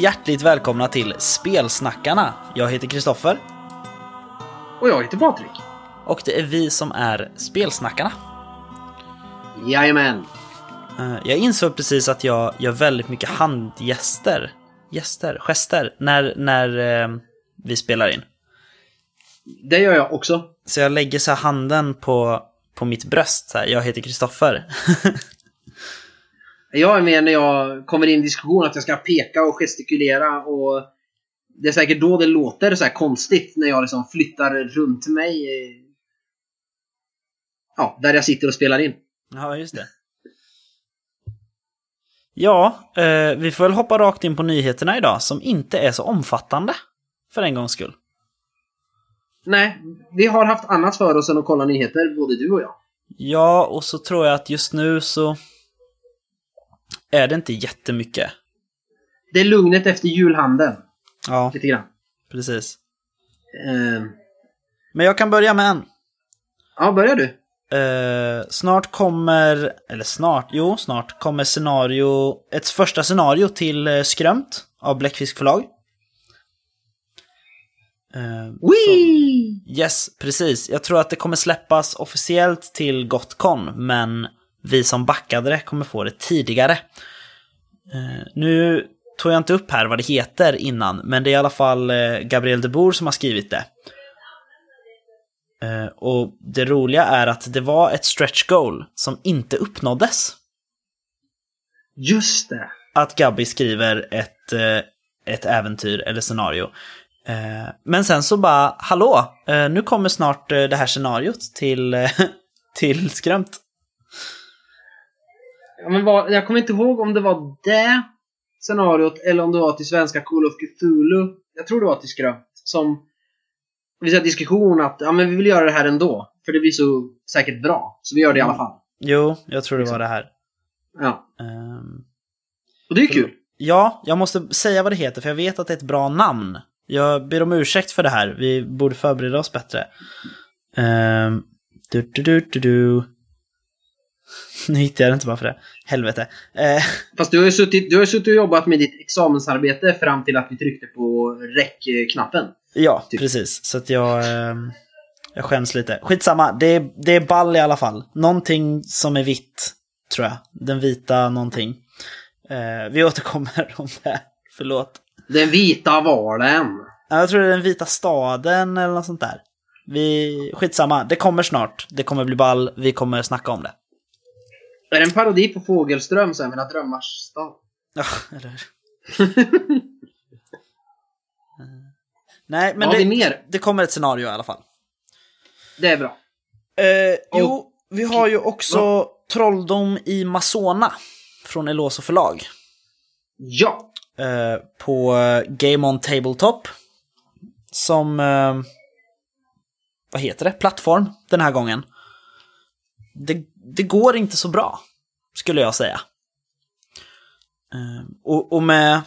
Hjärtligt välkomna till Spelsnackarna. Jag heter Kristoffer Och jag heter Patrik. och det är vi som är Spelsnackarna. Jajamän. Eh, Jag insåg precis att jag gör väldigt mycket handgester, gester, gester, när, när eh, vi spelar in. Det gör jag också. Så jag lägger så här handen på, på mitt bröst, så här. jag heter Kristoffer. Jag är med när jag kommer in i diskussion att jag ska peka och gestikulera och det är säkert då det låter så här konstigt när jag liksom flyttar runt mig. Ja, där jag sitter och spelar in. Ja, just det. Ja, eh, vi får väl hoppa rakt in på nyheterna idag, som inte är så omfattande. För en gångs skull. Nej, vi har haft annat för oss än att kolla nyheter, både du och jag. Ja, och så tror jag att just nu så är det inte jättemycket. Det är lugnet efter julhandeln, Ja, lite grann. precis. Eh, Men jag kan börja med en. ja, börjar du? Eh, snart kommer, eller snart, jo snart kommer scenario, ett första scenario till eh, Skrömt av Bläckfisk förlag. Eh, Wee! Yes, precis. Jag tror att det kommer släppas officiellt till Gotcon, men vi som backade det kommer få det tidigare. Eh, nu tog jag inte upp här vad det heter innan, men det är i alla fall eh, Gabriel de Boer som har skrivit det. Eh, och det roliga är att det var ett stretch goal som inte uppnåddes. Just det. Att Gabby skriver ett, ett äventyr eller scenario. Men sen så bara, hallå, nu kommer snart det här scenariot till, till Skrömt. Ja, men vad, jag kommer inte ihåg om det var det scenariot eller om det var till svenska Call of Cthulhu. Jag tror det var till Skrömt. Som vi hade diskussion att ja, men vi vill göra det här ändå. För det blir så säkert bra. Så vi gör det i alla fall. Jo, jag tror det var det här. Ja. Ehm, Och det är kul. Ja, jag måste säga vad det heter för jag vet att det är ett bra namn. Jag ber om ursäkt för det här, vi borde förbereda oss bättre. Um, du, du, du, du, du. Nu hittade jag det inte bara för det. Helvete. Eh, Fast du har ju suttit, du har suttit och jobbat med ditt examensarbete fram till att vi tryckte på räckknappen. ja, Typ. precis. Så att jag, ehm, jag skäms lite. Skitsamma, det är, det är ball i alla fall. Någonting som är vitt, tror jag. Den vita någonting. Eh, vi återkommer om det. Förlåt. Den vita valen. Ja, Jag tror det är den vita staden eller något sånt där. Vi, skitsamma, det kommer snart. Det kommer bli ball, vi kommer snacka om det. Är det en parodi på Fågelström, så här, Mina drömmars stad? Ja, eller hur? Nej, men har det, vi mer? det kommer ett scenario i alla fall. Det är bra. Eh, jo, vi har ju också Trolldom i Masona från Eloso förlag. Ja. Eh, på eh, Game On Tabletop. Som, eh, vad heter det, plattform den här gången. Det, det går inte så bra, skulle jag säga. Ehm, och, och med,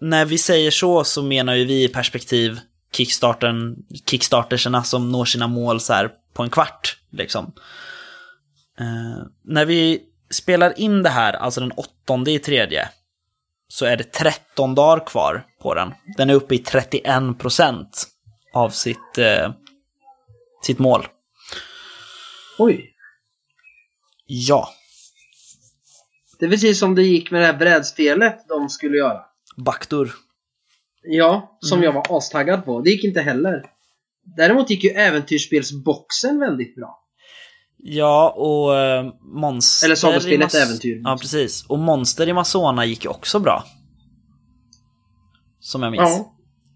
när vi säger så så menar ju vi i perspektiv kickstarten, kickstarterserna som når sina mål så här på en kvart, liksom. Eh, när vi spelar in det här, alltså den åttonde i tredje, så är det 13 dagar kvar på den. Den är uppe i 31% av sitt, eh, sitt mål. Oj. Ja, Det är precis som det gick med det här brädspelet de skulle göra. Baktur. Ja, som Mm. jag var astaggad på. Det gick inte heller. Däremot gick ju äventyrsspelsboxen väldigt bra. Ja, och eh, Monster Eller sagospelet Äventyr. Ja, precis. Och Monster i Masona gick ju också bra. Som jag minns.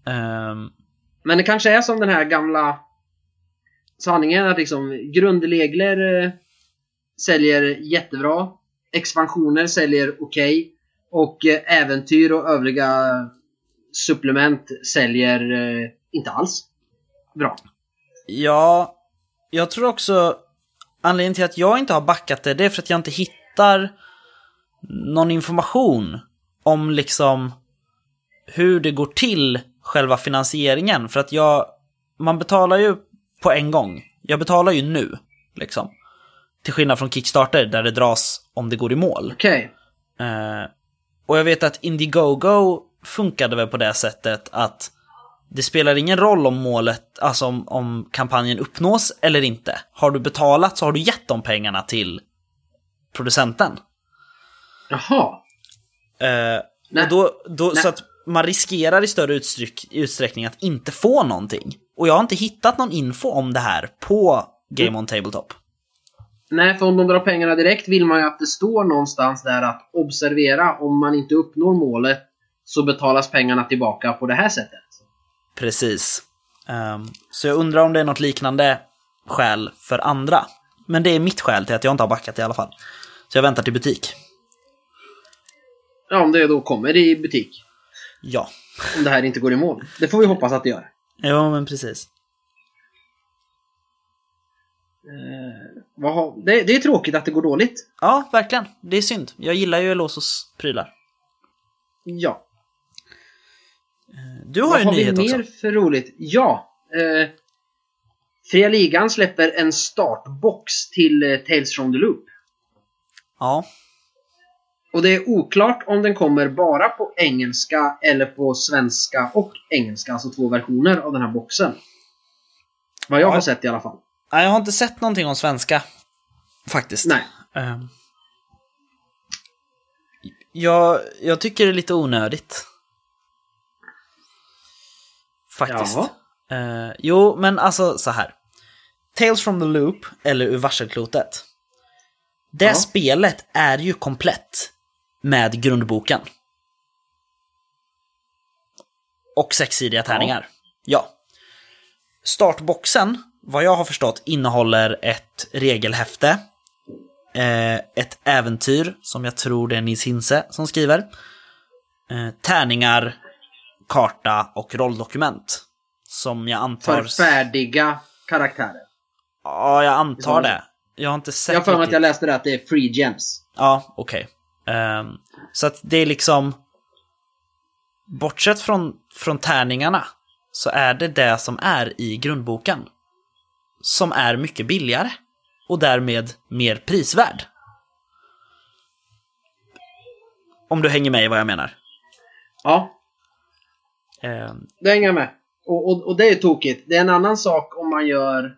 Ja. Ehm, Men det kanske är som den här gamla sanningen att liksom grundregler eh, säljer jättebra. Expansioner säljer okej. och eh, äventyr och övriga supplement säljer eh, inte alls bra. Ja, jag tror också anledningen till att jag inte har backat det, det är för att jag inte hittar någon information om liksom hur det går till själva finansieringen. För att jag, man betalar ju på en gång. Jag betalar ju nu, liksom. Till skillnad från Kickstarter där det dras om det går i mål. Okej. Eh, och jag vet att Indiegogo funkade väl på det sättet att det spelar ingen roll om målet, alltså om, om kampanjen uppnås eller inte. Har du betalat så har du gett de pengarna till producenten. Jaha. Eh, Nej. och då, då, Nej. så att man riskerar i större utsträck, utsträckning att inte få någonting. Och jag har inte hittat någon info om det här på Game on Tabletop. Nej, för om de drar pengarna direkt vill man ju att det står någonstans där att observera om man inte uppnår målet så betalas pengarna tillbaka på det här sättet. Precis. Ehm, så jag undrar om det är något liknande skäl för andra. Men det är mitt skäl till att jag inte har backat i alla fall. Så jag väntar till butik. Ja, om det då kommer i butik. Ja. Om det här inte går i mål. Det får vi hoppas att det gör. Jo, men precis. Eh, har, det, det är tråkigt att det går dåligt. Ja, verkligen. Det är synd. Jag gillar ju Elosos prylar. Ja. Du har Vad ju en har vi mer också. för roligt? Ja. Eh, Fria Ligan släpper en startbox till eh, Tales from the Loop. Ja. Och det är oklart om den kommer bara på engelska eller på svenska och engelska, alltså två versioner av den här boxen. Vad jag Ja. har sett i alla fall. Nej, jag har inte sett någonting om svenska. Faktiskt. Nej. Ehm. jag, jag tycker det är lite onödigt. Faktiskt. Jaha. Eh, jo, men alltså så här. Tales from the Loop, eller Ur varselklotet. Det Ja. spelet är ju komplett med grundboken. Och sexsidiga tärningar. Ja. Startboxen, vad jag har förstått, innehåller ett regelhäfte, eh, ett äventyr, som jag tror det är Nils Hinse som skriver, eh, tärningar, karta och rolldokument. Som jag antar... För färdiga karaktärer. Ja, jag antar Som- det. Jag har inte sett Jag har för mig att jag läste det att det är free gems. Ja, okej. Ehm, så att det är liksom... Bortsett från, från tärningarna så är det det som är i grundboken. Som är mycket billigare. Och därmed mer prisvärd. Om du hänger med i vad jag menar. Ja, Ehm, det hänger jag med. Och, och, och det är tokigt. Det är en annan sak om man gör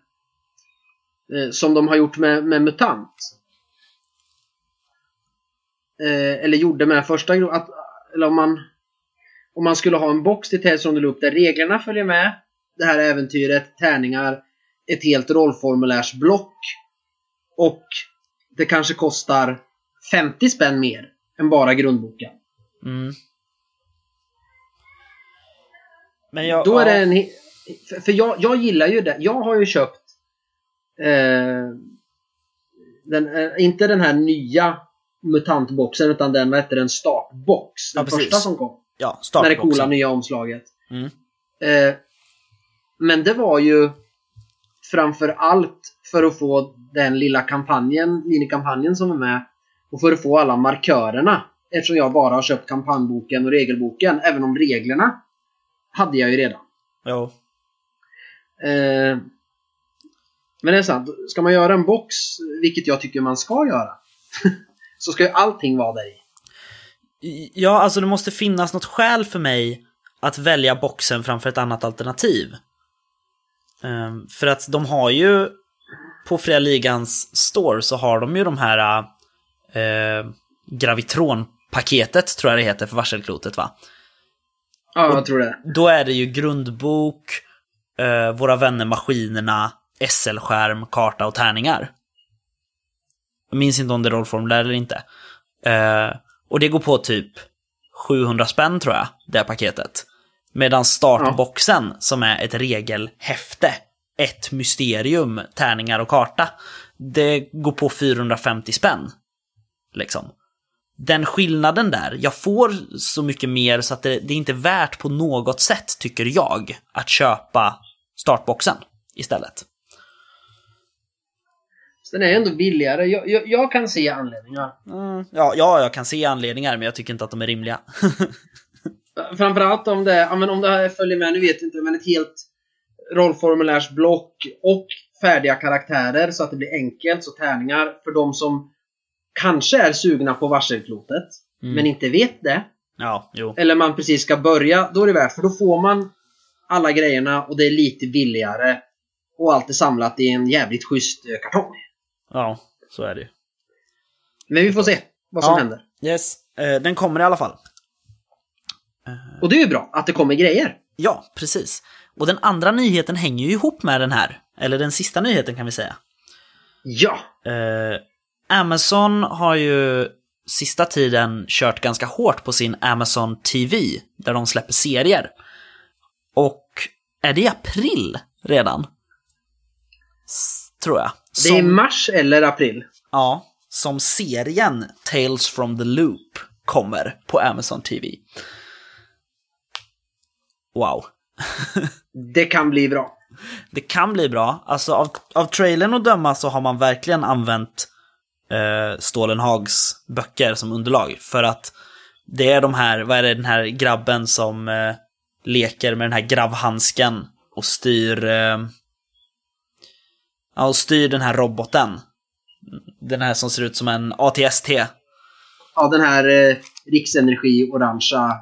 eh, som de har gjort med, med MUTANT. Eh, eller gjorde med första att Eller om man om man skulle ha en box till Tales from the Loop där reglerna följer med. Det här äventyret, tärningar, ett helt rollformulärsblock. Och det kanske kostar 50 spänn mer än bara grundboken. mm. Men jag... Då är ja, det en... För, jag, jag gillar ju det. Jag har ju köpt... Eh, den, eh, inte den här nya mutantboxen utan den, vad hette den, startbox. Den Ja, första som kom. Ja, Med det startboxen. coola nya omslaget. Mm. Eh, men det var ju framför allt för att få den lilla kampanjen, minikampanjen som är med. Och för att få alla markörerna. Eftersom jag bara har köpt kampanjboken och regelboken. Även om reglerna hade jag ju redan. Jo. Eh, men det är sant. Ska man göra en box, vilket jag tycker man ska göra, så ska ju allting vara där i. Ja, alltså det måste finnas något skäl för mig att välja boxen framför ett annat alternativ. Ehm, för att de har ju på Fria Ligans store så har de ju de här uh, Gravitron-paketet tror jag det heter för varselklotet va? Ja, jag tror det. Då är det ju grundbok, eh, Våra vänner maskinerna, SL-skärm, karta och tärningar. Jag minns inte om det är rollformulär eller inte. Eh, och det går på typ 700 spänn tror jag, det paketet. Medan startboxen, som är ett regelhäfte, ett mysterium, tärningar och karta, det går på 450 spänn. Liksom. Den skillnaden där, jag får så mycket mer så att det, det är inte värt på något sätt, tycker jag, att köpa startboxen istället. Den är ändå billigare. Jag, jag, jag kan se anledningar. Mm, ja, ja, jag kan se anledningar, men jag tycker inte att de är rimliga. Framförallt om det, ja, men om det här följer med, nu vet jag inte, men ett helt rollformulärsblock och färdiga karaktärer så att det blir enkelt. Så tärningar för de som kanske är sugna på varselklotet, Mm. men inte vet det. Ja, eller man precis ska börja, då är det värt för då får man alla grejerna och det är lite billigare. Och allt är samlat i en jävligt schysst eh, kartong. Ja, så är det ju. Men vi får se vad som Ja. händer. Yes, eh, den kommer i alla fall. Och det är ju bra att det kommer grejer. Ja, precis. Och den andra nyheten hänger ju ihop med den här. Eller den sista nyheten kan vi säga. Ja! Eh, Amazon har ju sista tiden kört ganska hårt på sin Amazon TV, där de släpper serier. Och är det i april redan? S- tror jag. Det är Som, mars eller april. ja, som serien Tales from the Loop kommer på Amazon TV. Wow. Det kan bli bra. Det kan bli bra. Alltså av, av trailern att döma så har man verkligen använt eh, Stålenhags böcker som underlag. För att det är de här, vad är det, den här grabben som eh, leker med den här gravhandsken och styr eh, ja, och styr den här roboten. Den här som ser ut som en ATST. Ja, den här eh, Riksenergi orangea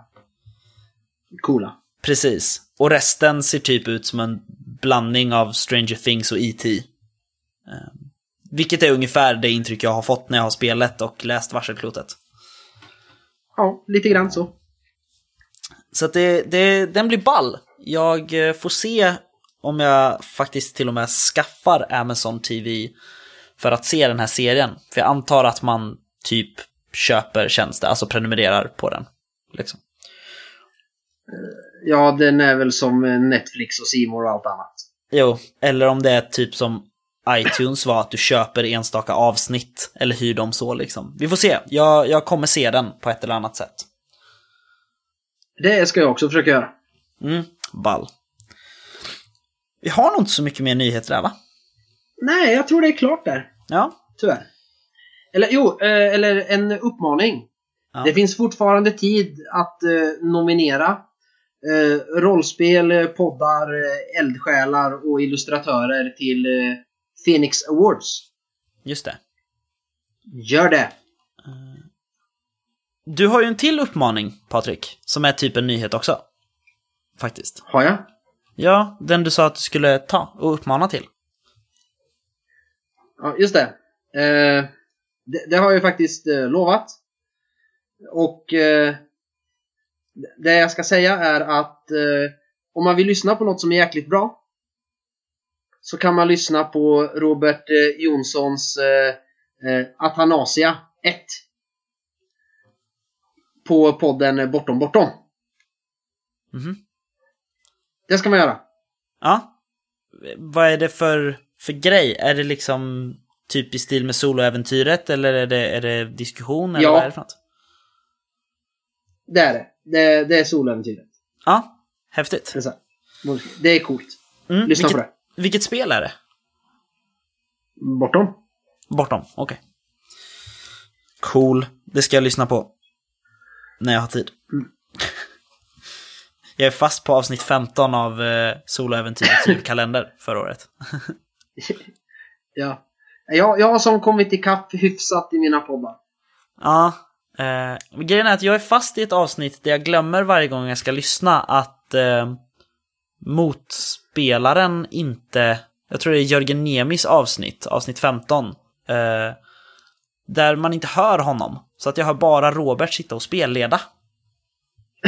coola. Precis. Och resten ser typ ut som en blandning av Stranger Things och E.T. Eh, Vilket är ungefär det intryck jag har fått när jag har spelat och läst varselklotet. Ja, lite grann så. Så att det, det, den blir ball. Jag eh, får se om jag faktiskt till och med skaffar Amazon TV för att se den här serien. För jag antar att man typ köper tjänster, alltså prenumererar på den. Liksom. Ja, den är väl som Netflix och More och allt annat. Jo, eller om det är typ som iTunes var, att du köper enstaka avsnitt eller hyr dem så liksom. Vi får se. Jag, jag kommer se den på ett eller annat sätt. Det ska jag också försöka göra. Mm, ball. Vi har nog inte så mycket mer nyheter där va? Nej, jag tror det är klart där. Ja. Tyvärr. Eller jo, eh, eller en uppmaning. Ja. Det finns fortfarande tid att eh, nominera eh, rollspel, eh, poddar, eh, eldsjälar och illustratörer till eh, Phoenix Awards. Just det. Gör det! Du har ju en till uppmaning, Patrik, som är typ en nyhet också. Faktiskt. Har jag? Ja, den du sa att du skulle ta och uppmana till. Ja, just det. Eh, det. Det har jag ju faktiskt eh, lovat. Och eh, det jag ska säga är att eh, om man vill lyssna på något som är jäkligt bra så kan man lyssna på Robert eh, Jonssons eh, eh, Atanasia 1 på podden Bortom Bortom. Mhm. Det ska man göra. Ja. Vad är det för, för grej? Är det liksom typ i stil med soloäventyret eller är det, är det diskussion? Eller Ja. vad är det för något? Det är det. Det, det är soläventyret. Ja, häftigt. Det är så här. Det är coolt. Mm, Lyssna vilket, på Vilket spel är det? Bortom. Bortom, okej. Cool, det ska jag lyssna på. När jag har tid. Mm. Jag är fast på avsnitt 15 av eh, Soloäventyrets julkalender förra året. Ja. Jag, jag har som kommit ikapp hyfsat i mina poddar. Ja, eh, grejen är att jag är fast i ett avsnitt där jag glömmer varje gång jag ska lyssna att eh, motspelaren inte, jag tror det är Jörgen Nemis avsnitt, avsnitt 15, eh, där man inte hör honom. Så att jag hör bara Robert sitta och spelleda.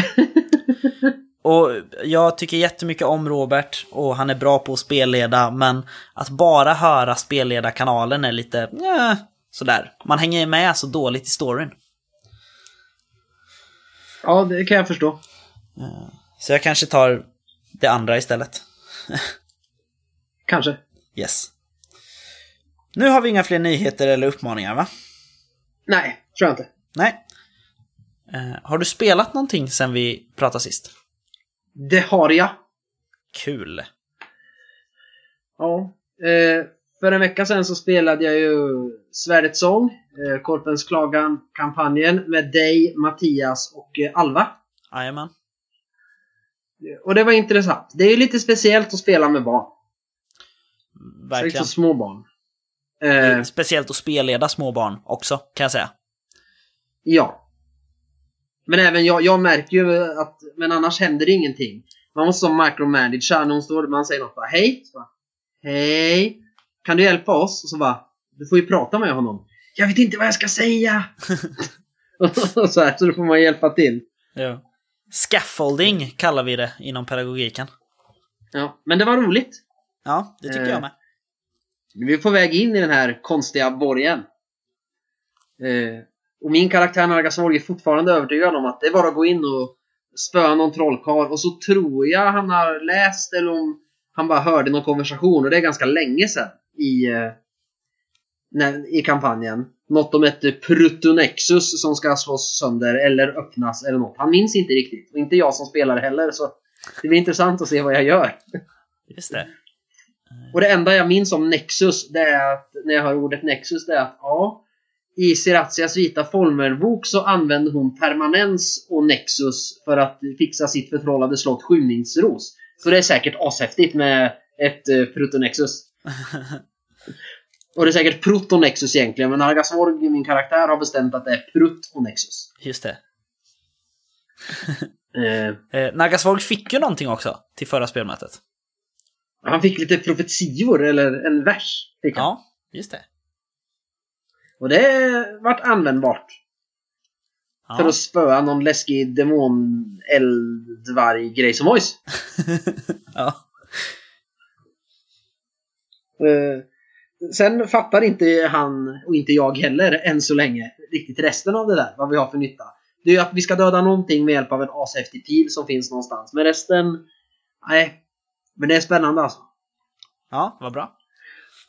och jag tycker jättemycket om Robert och han är bra på att spelleda, men att bara höra spelledarkanalen är lite, eh, sådär. Man hänger med så dåligt i storyn. Ja, det kan jag förstå. Så jag kanske tar det andra istället. Kanske. Yes. Nu har vi inga fler nyheter eller uppmaningar va? Nej, tror jag inte. Nej. Eh, har du spelat någonting sen vi pratade sist? Det har jag. Kul. Ja. Eh, för en vecka sedan så spelade jag ju Svärdets sång, eh, Korpens klagan-kampanjen med dig, Mattias och eh, Alva. Jajamän. Och det var intressant. Det är ju lite speciellt att spela med barn. Verkligen. Liksom små barn. Eh, Speciellt att spelleda små barn också, kan jag säga. ja. Men även jag, jag märker ju att, men annars händer det ingenting. Man måste som micromanagera när hon står man säger något bara hej. Bara, hej. Kan du hjälpa oss? Och så bara, du får ju prata med honom. Jag vet inte vad jag ska säga! och så, här, så då får man hjälpa till. Ja. Scaffolding kallar vi det inom pedagogiken. Ja, men det var roligt. Ja, det tycker Eh. jag med. Vi är på väg in i den här konstiga borgen. Eh, och min karaktär Nargasvorg är fortfarande övertygad om att det är bara att gå in och spöa någon trollkarl och så tror jag han har läst eller om han bara hörde någon konversation och det är ganska länge sedan i, eh, när, i kampanjen. Något om ett eh, Prutonexus som ska slås sönder eller öppnas eller något. Han minns inte riktigt och inte jag som spelar heller så det blir intressant att se vad jag gör. Just det. Och det enda jag minns om Nexus, det är att när jag hör ordet Nexus, det är att ja, i Sirazias vita Folmerbok så använder hon permanens och Nexus för att fixa sitt förtrollade slott Skymningsros. Så det är säkert ashäftigt med ett uh, Protonexus. Och det är säkert Protonexus egentligen, men Argasvorg, min karaktär, har bestämt att det är Protonexus. Just det. Eh, Eh, Nagasvorg fick ju någonting också till förra spelmötet. han fick lite profetior, eller en vers. Fick han. Ja, just det. Och det vart användbart. Ja. För att spöa någon läskig demon eldvarg grej som ja. Eh, sen fattar inte han, och inte jag heller, än så länge, riktigt resten av det där. Vad vi har för nytta. Det är ju att vi ska döda någonting med hjälp av en ashäftig pil som finns någonstans. Men resten... Nej. Men det är spännande alltså. ja, vad bra.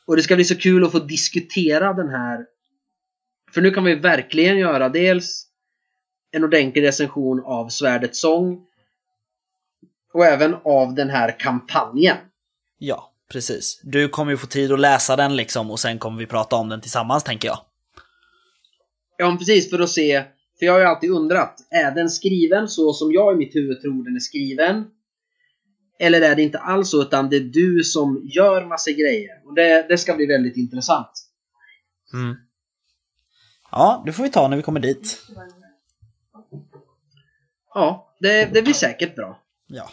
Och det ska bli så kul att få diskutera den här. För nu kan vi verkligen göra dels en ordentlig recension av Svärdets sång. Och även av den här kampanjen. Ja, precis. Du kommer ju få tid att läsa den liksom och sen kommer vi prata om den tillsammans tänker jag. Ja, men precis för att se. För jag har ju alltid undrat. Är den skriven så som jag i mitt huvud tror den är skriven? Eller är det inte alls så utan det är du som gör massa grejer? Och det, det ska bli väldigt intressant. Mm. Ja, det får vi ta när vi kommer dit. Ja, det, det blir säkert bra. Ja.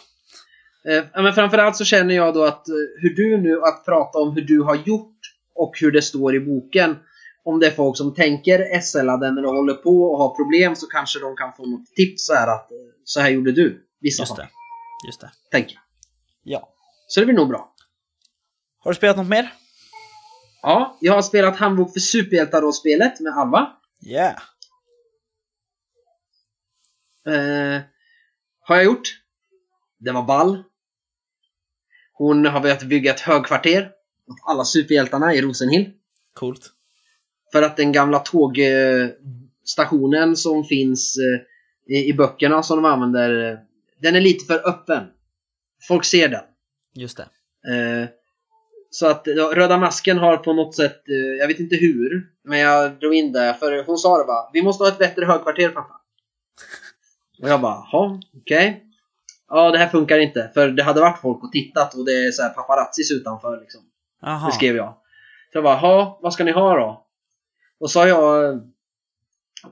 Eh, men framförallt så känner jag då att eh, hur du nu, att prata om hur du har gjort och hur det står i boken. Om det är folk som tänker SLa den eller håller på och har problem så kanske de kan få något tips så här att eh, så här gjorde du. Vissa Just det. Just det. tänker. Ja. Så det blir nog bra. Har du spelat något mer? Ja, jag har spelat Handbok för superhjältar-spelet med Alva. Yeah. Eh, har jag gjort. Det var ball. Hon har velat bygga ett högkvarter åt alla superhjältarna i Rosenhill. Coolt. För att den gamla tågstationen som finns eh, i, böckerna som de använder, eh, den är lite för öppen. Folk ser den. Just det. Eh, så att Röda Masken har på något sätt, eh, jag vet inte hur, men jag drog in det för hon sa det bara Vi måste ha ett bättre högkvarter pappa. Och jag bara, jaha, okej. Ja, det här funkar inte. För det hade varit folk och tittat och det är så här paparazzis utanför liksom. Aha. Det skrev jag. Så jag bara, vad ska ni ha då? Och så har jag eh,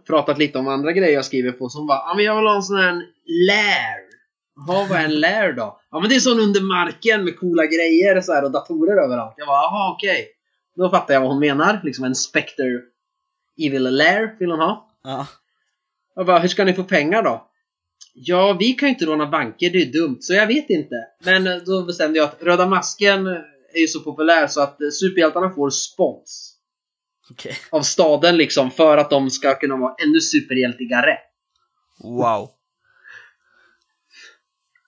pratat lite om andra grejer jag skriver på som bara, ja men jag vill ha en sån här lair. Jaha, vad är en lair då? Ja men det är sån under marken med coola grejer så här, och datorer överallt. Jag bara, jaha okej. Då fattar jag vad hon menar. Liksom en Spectre Evil Lair vill hon ha. Ja. Jag bara, hur ska ni få pengar då? Ja, vi kan ju inte råna banker, det är dumt, så jag vet inte. Men eh, då bestämde jag att Röda Masken är ju så populär så att eh, superhjältarna får spons Okej. av staden liksom för att de ska kunna vara ännu superhjältigare. Wow.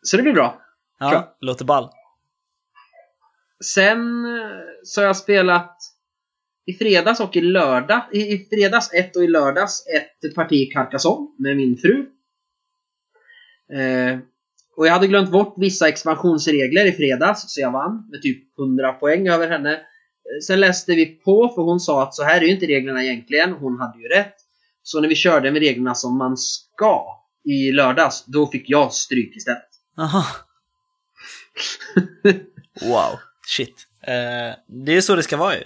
Så det blir bra. Ja, låter ball. Sen eh, så har jag spelat i fredags och i lördag, i, i fredags ett och i lördags ett parti Carcassonne med min fru. Eh, och jag hade glömt bort vissa expansionsregler i fredags så jag vann med typ 100 poäng över henne. Eh, Sen läste vi på för hon sa att så här är ju inte reglerna egentligen. Hon hade ju rätt. Så när vi körde med reglerna som man ska i lördags, då fick jag stryk istället. Aha. Wow. Shit. Eh, det är så det ska vara ju.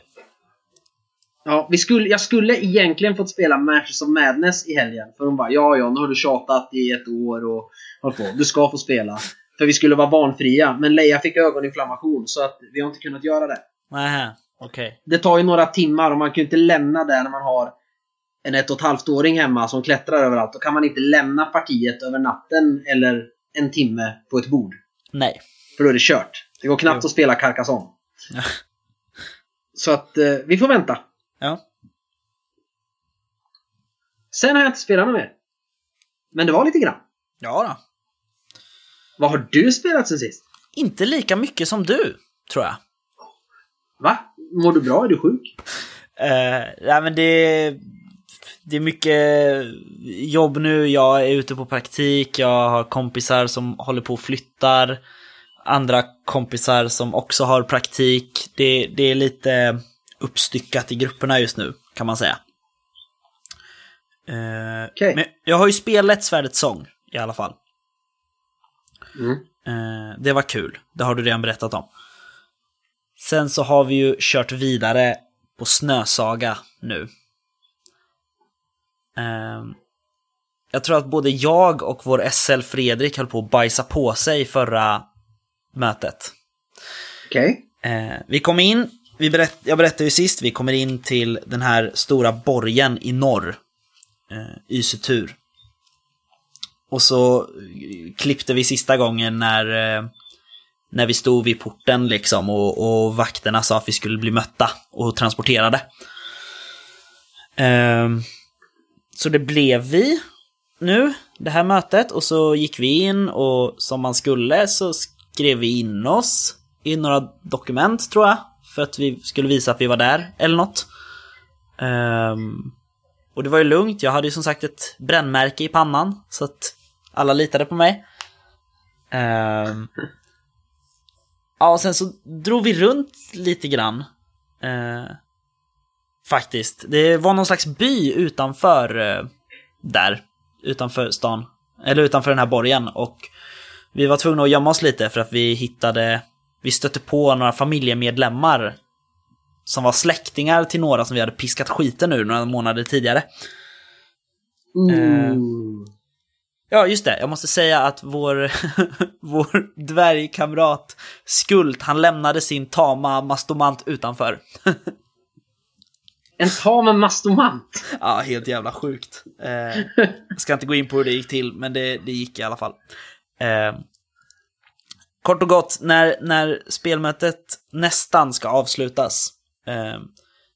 Ja, vi skulle, jag skulle egentligen fått spela Matches of Madness i helgen. För de bara ja, ja, nu har du tjatat i ett år och hållit på. Du ska få spela. För vi skulle vara barnfria. Men Leia fick ögoninflammation så att vi har inte kunnat göra det. Nähä, okej. Det tar ju några timmar och man kan ju inte lämna det när man har en ett och ett halvt åring hemma som klättrar överallt. Då kan man inte lämna partiet över natten eller en timme på ett bord. Nej. För då är det kört. Det går knappt Jo. att spela Carcassonne. Så att eh, vi får vänta. Ja. Sen har jag inte spelat något mer. Men det var lite grann. Ja då. Vad har du spelat sen sist? Inte lika mycket som du, tror jag. Va? Mår du bra? Är du sjuk? Uh, nej men det, det är mycket jobb nu. Jag är ute på praktik. Jag har kompisar som håller på och flyttar. Andra kompisar som också har praktik. Det, det är lite uppstyckat i grupperna just nu, kan man säga. Eh, Okej. Men jag har ju spelat Svärdets sång i alla fall. Mm. Eh, det var kul, det har du redan berättat om. Sen så har vi ju kört vidare på Snösaga nu. Eh, jag tror att både jag och vår SL Fredrik höll på att bajsa på sig förra mötet. Okej. Eh, vi kom in, vi berätt, jag berättade ju sist, vi kommer in till den här stora borgen i norr. Eh, Ysetur. Och så eh, klippte vi sista gången när, eh, när vi stod vid porten liksom och, och vakterna sa att vi skulle bli mötta och transporterade. Eh, så det blev vi nu, det här mötet, och så gick vi in och som man skulle så skrev vi in oss i några dokument tror jag. För att vi skulle visa att vi var där, eller något. Um, och det var ju lugnt, jag hade ju som sagt ett brännmärke i pannan. Så att alla litade på mig. Um, ja, och sen så drog vi runt lite grann. Uh, faktiskt. Det var någon slags by utanför uh, där. Utanför stan. Eller utanför den här borgen. Och vi var tvungna att gömma oss lite för att vi hittade, vi stötte på några familjemedlemmar som var släktingar till några som vi hade piskat skiten ur några månader tidigare. Ooh. Ja, just det. Jag måste säga att vår, vår dvärgkamrat Skult, han lämnade sin tama mastomant utanför. En tam mastomant. Ja, helt jävla sjukt. Eh, jag ska inte gå in på hur det gick till, men det, det gick i alla fall. Kort och gott, när, när spelmötet nästan ska avslutas, eh,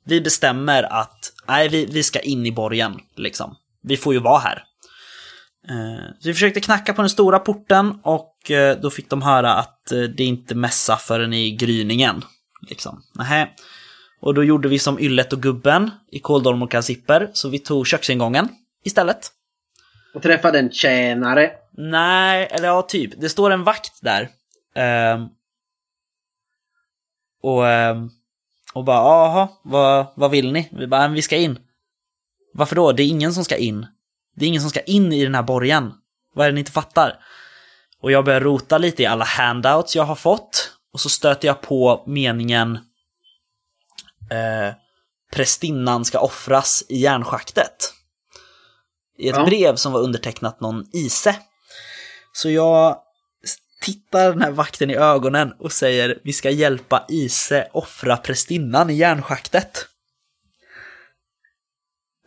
vi bestämmer att nej, vi, vi ska in i borgen, liksom. Vi får ju vara här. Eh, vi försökte knacka på den stora porten och eh, då fick de höra att eh, det inte mässa förrän i gryningen. Liksom. Nähä. Och då gjorde vi som Yllet och Gubben i Kåldolm och Kalsipper, så vi tog köksingången istället. Och träffade en tjänare. Nej, eller ja, typ. Det står en vakt där. Ehm, och, ehm, och bara, jaha, vad, vad vill ni? Vi bara, "Men vi ska in. Varför då? Det är ingen som ska in. Det är ingen som ska in i den här borgen. Vad är det ni inte fattar? Och jag börjar rota lite i alla handouts jag har fått. Och så stöter jag på meningen eh, Prästinnan ska offras i järnschaktet. I ett Ja. brev som var undertecknat någon Ise. Så jag tittar den här vakten i ögonen och säger vi ska hjälpa Ise offra prästinnan i järnschaktet.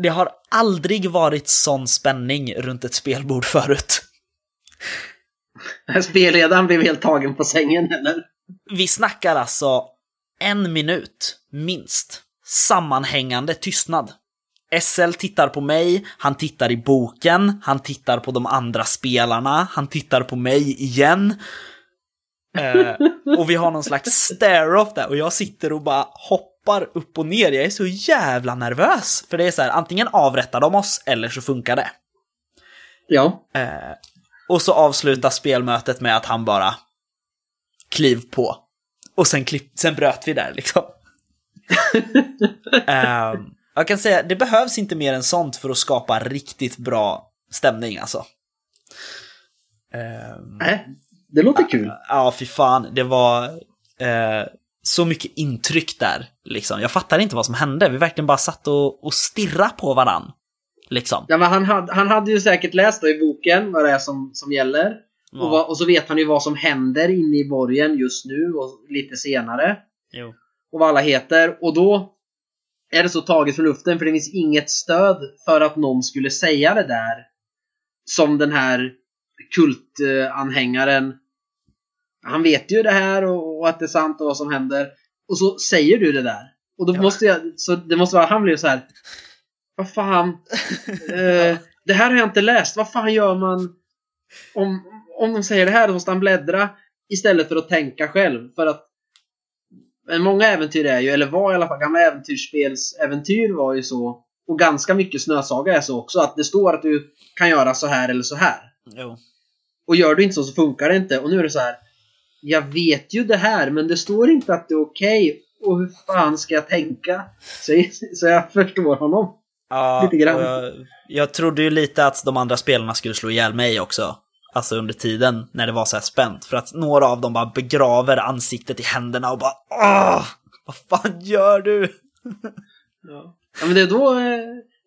Det har aldrig varit sån spänning runt ett spelbord förut. Spelledaren blev helt tagen på sängen, eller? Vi snackar alltså en minut, minst, sammanhängande tystnad. SL tittar på mig, han tittar i boken, han tittar på de andra spelarna, han tittar på mig igen. Eh, och vi har någon slags stare-off där och jag sitter och bara hoppar upp och ner. Jag är så jävla nervös. För det är så här, antingen avrättar de oss eller så funkar det. Ja. Eh, och så avslutas spelmötet med att han bara kliv på. Och sen, klipp, sen bröt vi där liksom. Eh, jag kan säga, det behövs inte mer än sånt för att skapa riktigt bra stämning alltså. Eh, Nej, det låter kul. Ja, fy fan. Det var... Eh, så mycket intryck där. Liksom. Jag fattar inte vad som hände. Vi verkligen bara satt och, och stirrade på varann. Liksom. Ja, men han, hade, han hade ju säkert läst i boken vad det är som, som gäller. Ja. Och, vad, och så vet han ju vad som händer inne i borgen just nu och lite senare. Jo. Och vad alla heter. Och då är det så taget från luften för det finns inget stöd för att någon skulle säga det där. Som den här kultanhängaren. Han vet ju det här och, och att det är sant och vad som händer. Och så säger du det där. Och då Ja. måste jag, så det måste vara, han blir så här. Vad fan. eh, det här har jag inte läst. Vad fan gör man om, om de säger det här? Då måste han bläddra istället för att tänka själv. För att men många äventyr är ju, eller var i alla fall, gamla äventyrsspelsäventyr var ju så. Och ganska mycket Snösaga är så också. Att det står att du kan göra så här eller så här. Jo. Och gör du inte så så funkar det inte. Och nu är det så här. Jag vet ju det här men det står inte att det är okej. Och hur fan ska jag tänka? Så så jag förstår honom. Ja, Lite grann. Jag, jag trodde ju lite att de andra spelarna skulle slå ihjäl mig också. Alltså under tiden när det var så här spänt. För att några av dem bara begraver ansiktet i händerna och bara Åh! Vad fan gör du? Ja, men det är då, eh,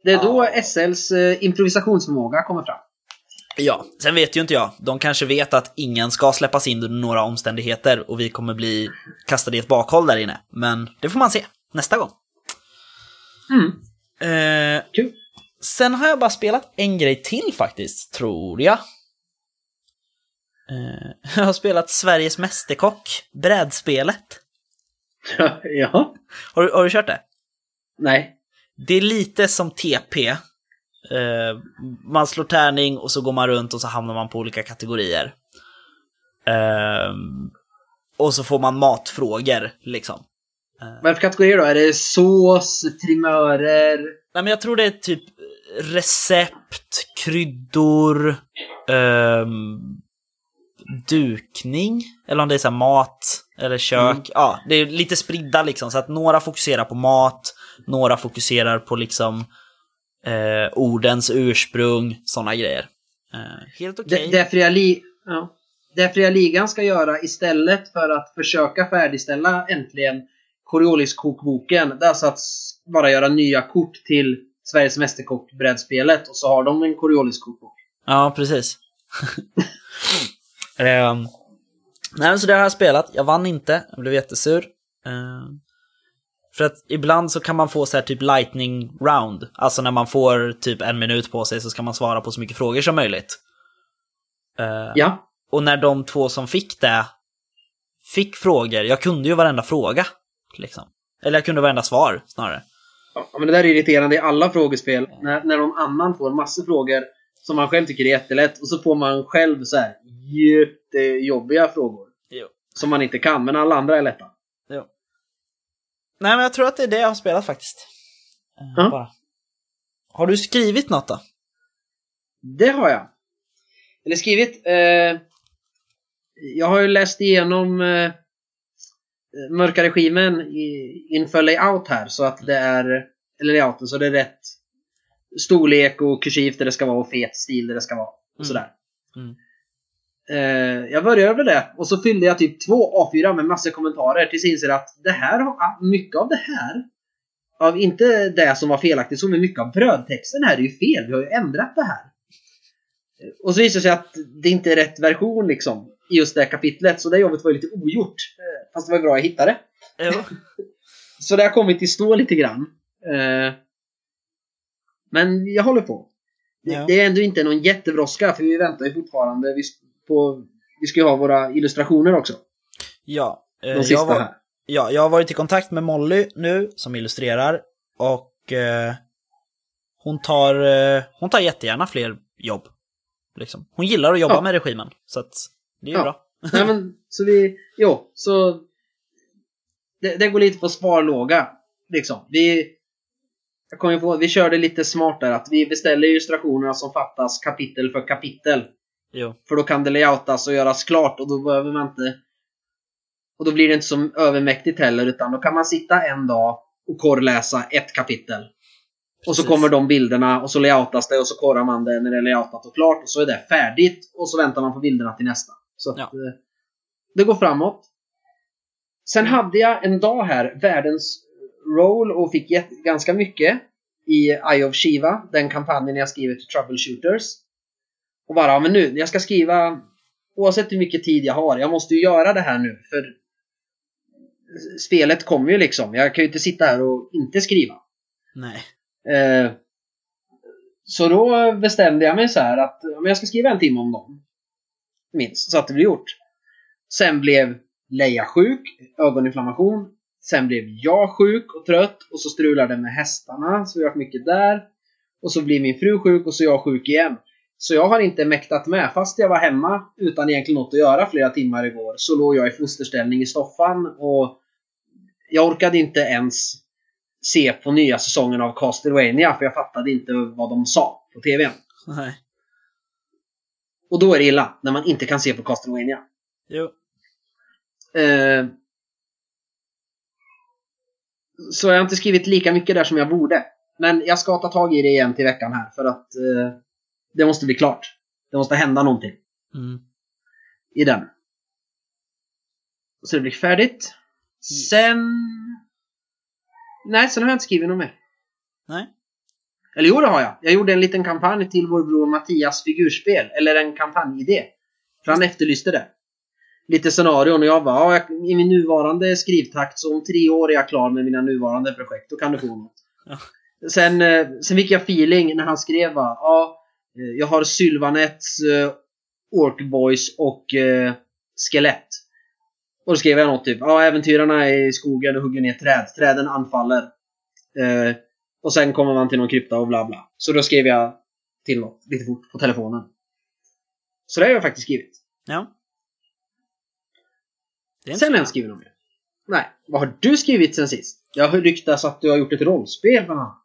det är då Ja. SLs eh, improvisationsförmåga kommer fram. Ja, sen vet ju inte jag. De kanske vet att ingen ska släppas in under några omständigheter och vi kommer bli kastade i ett bakhåll där inne. Men det får man se nästa gång. Mm. Eh, Kul. sen har jag bara spelat en grej till faktiskt, tror jag. Eh, jag har spelat Sveriges Mästerkock, brädspelet. ja. Har du, har du kört det? Nej. Det är lite som TP. Eh, man slår tärning och så går man runt och så hamnar man på olika kategorier. Eh, och så får man matfrågor, liksom. Vad är det för kategorier då? Är det sås, trimörer? Nej men jag tror det är typ recept, kryddor, ehm, dukning, eller om det är så mat, eller kök. Mm. Ja, det är lite spridda liksom, så att några fokuserar på mat, några fokuserar på liksom eh, ordens ursprung, sådana grejer. Eh, helt okej. Det, det, li- ja. det fria ligan ska göra istället för att försöka färdigställa äntligen Coriolis-kokboken. Det är alltså att bara göra nya kort till Sveriges Mästerkock-brädspelet och så har de en Coriolis-kokbok. Ja, precis. Ehm, nej, så det har jag spelat. Jag vann inte. Jag blev jättesur. Ehm, för att ibland så kan man få så här typ lightning round. Alltså när man får typ en minut på sig så ska man svara på så mycket frågor som möjligt. Ehm, Ja. Och när de två som fick det fick frågor, jag kunde ju varenda fråga. Liksom. Eller jag kunde varenda svar snarare. ja. Men det där är irriterande i alla frågespel. När, när någon annan får massor frågor som man själv tycker är jättelätt och så får man själv så här jättejobbiga frågor. Jo. Som man inte kan, men alla andra är lätta. Jo. Nej, men jag tror att det är det jag har spelat faktiskt. Ja. Bara. Har du skrivit något då? Det har jag. Eller skrivit. Eh, jag har ju läst igenom eh, mörka regimen i, inför layout här så att det är eller layouten så det är rätt storlek och kursivt där det ska vara och fet stil där det ska vara. Och Mm. sådär. Mm. Eh, jag började med det och så fyllde jag typ två A4 med massor kommentarer tills jag inser att det här, har- mycket av det här av inte det som var felaktigt så mycket av brödtexten här är ju fel. Vi har ju ändrat det här. Och så visar det sig att det inte är rätt version liksom i just det här kapitlet. Så det jobbet var ju lite ogjort. Eh, Fast det var bra jag hittade. Jo. Så det har kommit till stå lite grann. Eh, Men jag håller på. Det, Ja. det är ändå inte någon jättebrådska för vi väntar ju fortfarande på... Vi ska ju ha våra illustrationer också. Ja, eh, De sista jag, var, här. ja, jag har varit i kontakt med Molly nu, som illustrerar. Och eh, hon, tar, eh, hon tar jättegärna fler jobb. Liksom. Hon gillar att jobba Ja. med regimen, så att det är ju Ja. bra. Nej men, så vi... Jo, så... Det, det går lite på sparlåga. Liksom. Vi... Jag kommer på, vi körde lite smart där att vi beställer illustrationerna som fattas kapitel för kapitel. Jo. För då kan det layoutas och göras klart och då behöver man inte... Och då blir det inte så övermäktigt heller utan då kan man sitta en dag och korrläsa ett kapitel. Och så Precis. kommer de bilderna och så layoutas det och så korrar man det när det är layoutat och klart och så är det färdigt och så väntar man på bilderna till nästa. Så att, Ja. eh, det går framåt. Sen hade jag en dag här världens roll och fick ganska mycket i Eye of Shiva, den kampanjen jag skriver till Troubleshooters. Och bara, ja, men nu, jag ska skriva oavsett hur mycket tid jag har, jag måste ju göra det här nu för spelet kommer ju liksom. Jag kan ju inte sitta här och inte skriva. Nej. Eh, så då bestämde jag mig så här att om jag ska skriva en timme om dagen. Minst, så att det blir gjort. Sen blev Leia sjuk, ögoninflammation. Sen blev jag sjuk och trött och så strulade med hästarna, så vi har mycket där. Och så blir min fru sjuk och så är jag sjuk igen. Så jag har inte mäktat med, fast jag var hemma utan egentligen något att göra flera timmar igår, så låg jag i fosterställning i soffan och jag orkade inte ens se på nya säsongen av Castlevania för jag fattade inte vad de sa på TVn. Nej. Och då är det illa, när man inte kan se på Castlevania. Jo. Eh, så jag har inte skrivit lika mycket där som jag borde. Men jag ska ta tag i det igen till veckan här för att eh, det måste bli klart. Det måste hända någonting Mm. i den. Så det blir färdigt. Sen... Nej, sen har jag inte skrivit något mer. Nej. Eller jo, det har jag. Jag gjorde en liten kampanj till vår bror Mattias figurspel. Eller en kampanjidé. För han efterlyste det. Lite scenarion och jag bara, ja, i min nuvarande skrivtakt så om tre år är jag klar med mina nuvarande projekt. Då kan du få något. Ja. Sen, eh, sen fick jag feeling när han skrev bara, ja, eh, jag har Sylvanets, eh, Orc Boys och eh, Skelett. Och då skrev jag något typ, ja, äventyrarna är i skogen och hugger ner träd. Träden anfaller. Eh, och sen kommer man till någon krypta och bla bla. Så då skrev jag till något lite fort på telefonen. Så det har jag faktiskt skrivit. Ja. Sen inte skrivit något mer. Nej. Vad har du skrivit sen sist? Jag har ryktats att du har gjort ett rollspel bland annat.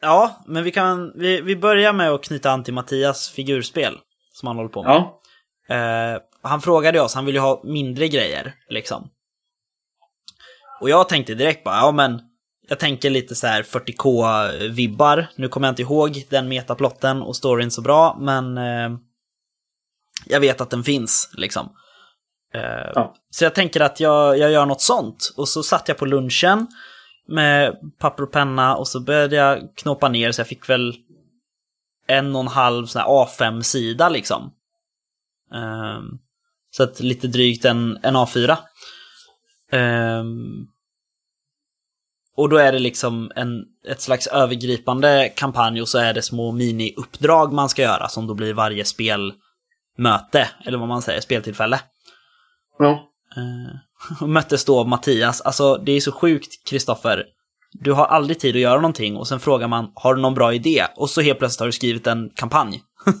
Ja, men vi kan... Vi, vi börjar med att knyta an till Mattias figurspel. Som han håller på med. Ja. Eh, han frågade oss, han vill ju ha mindre grejer, liksom. Och jag tänkte direkt bara, ja men... Jag tänker lite så här 40k-vibbar. Nu kommer jag inte ihåg den metaplotten och storyn så bra, men... Eh, jag vet att den finns, liksom. Eh, Ja. Så jag tänker att jag, jag gör något sånt. Och så satt jag på lunchen med papper och penna och så började jag knåpa ner så jag fick väl en och en halv sån här A5-sida liksom. Ehm, så att lite drygt en, en A4. Ehm, och då är det liksom en, ett slags övergripande kampanj och så är det små mini-uppdrag man ska göra som då blir varje spelmöte, eller vad man säger, speltillfälle. Ja. Eh, och möttes då av Mattias. Alltså det är så sjukt, Kristoffer. Du har aldrig tid att göra någonting och sen frågar man, har du någon bra idé? Och så helt plötsligt har du skrivit en kampanj.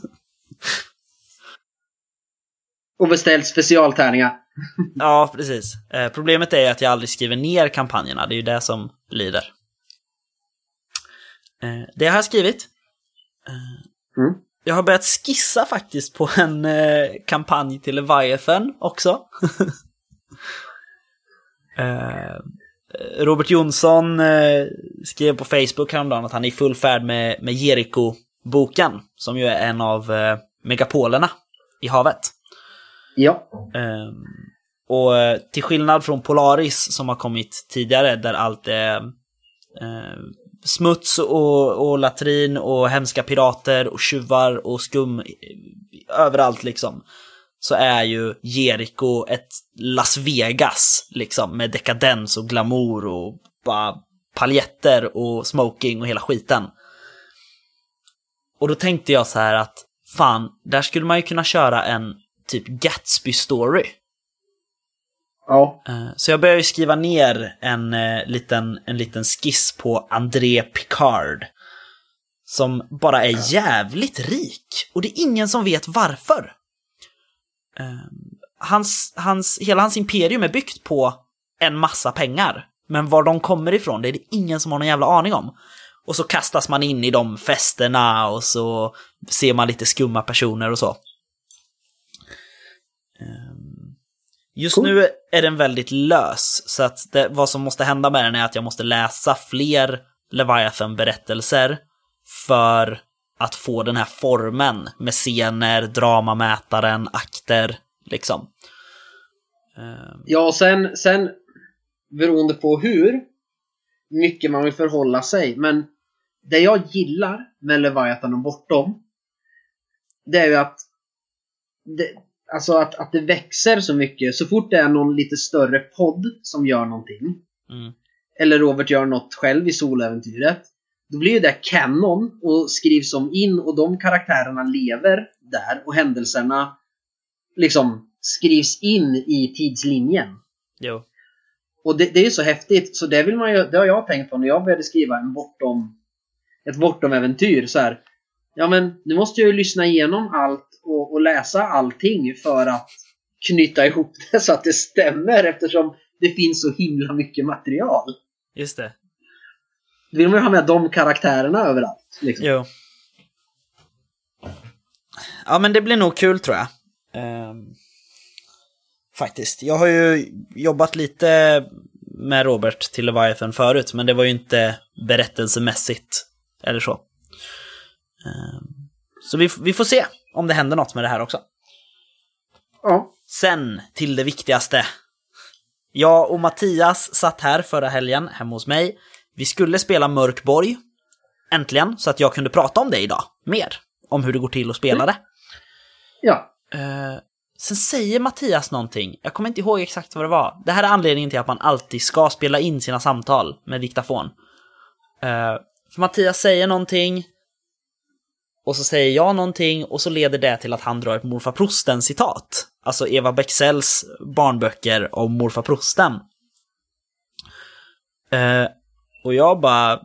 Och beställt specialtärningar. Ja, precis. Eh, problemet är att jag aldrig skriver ner kampanjerna, det är ju det som lider. Eh, det har jag skrivit. Eh, Mm. Jag har börjat skissa faktiskt på en eh, kampanj till Leviathan också. eh, Robert Jonsson eh, skrev på Facebook häromdagen att han är i full färd med, med Jericho-boken, som ju är en av eh, megapolerna i havet. Ja. Ehm, och eh, till skillnad från Polaris som har kommit tidigare där allt är eh, smuts och, och latrin och hemska pirater och tjuvar och skum överallt liksom. Så är ju Jericho ett Las Vegas liksom med dekadens och glamour och bara paljetter och smoking och hela skiten. Och då tänkte jag så här att fan, där skulle man ju kunna köra en typ Gatsby-story. Ja. Eh, Så jag började skriva ner en, eh, liten, en liten skiss på André Picard. Som bara är jävligt rik. Och det är ingen som vet varför. Eh, Hans, hans, hela hans imperium är byggt på en massa pengar. Men var de kommer ifrån, det är det ingen som har någon jävla aning om. Och så kastas man in i de festerna och så ser man lite skumma personer och så. Just Cool. nu är den väldigt lös, så att det, vad som måste hända med den är att jag måste läsa fler Leviathan-berättelser för att få den här formen med scener, dramamätaren, akter, liksom. Ehm. Ja, och sen, sen... beroende på hur mycket man vill förhålla sig. Men det jag gillar med Leviathan och Bortom det är ju att det, alltså att, att det växer så mycket. Så fort det är någon lite större podd som gör någonting Mm. eller Robert gör något själv i soläventyret. Då blir ju det kanon och skrivs om in och de karaktärerna lever där och händelserna liksom skrivs in i tidslinjen. Jo. Och det, det är så häftigt, så det vill man ju, det har jag tänkt på när jag började skriva en bortom, ett bortom-äventyr så här. Ja men, nu måste jag ju lyssna igenom allt och, och läsa allting för att knyta ihop det så att det stämmer eftersom det finns så himla mycket material. Just det. Vill man ju ha med de karaktärerna överallt. Liksom. Jo. Ja, men det blir nog kul tror jag. Ehm, faktiskt. Jag har ju jobbat lite med Robert till Leviathan förut, men det var ju inte berättelsemässigt eller så. Ehm, så vi, vi får se om det händer något med det här också. Ja. Sen till det viktigaste. Jag och Mattias satt här förra helgen hemma hos mig. Vi skulle spela Mörkborg. Äntligen, så att jag kunde prata om det idag. Mer. Om hur det går till att spela det. Ja. Eh, sen säger Mattias någonting. Jag kommer inte ihåg exakt vad det var. Det här är anledningen till att man alltid ska spela in sina samtal med diktafon. Eh, för Mattias säger någonting. Och så säger jag någonting och så leder det till att han drar ett morfar Prosten-citat. Alltså Eva Bexells barnböcker om morfar Prosten. Eh, och jag bara,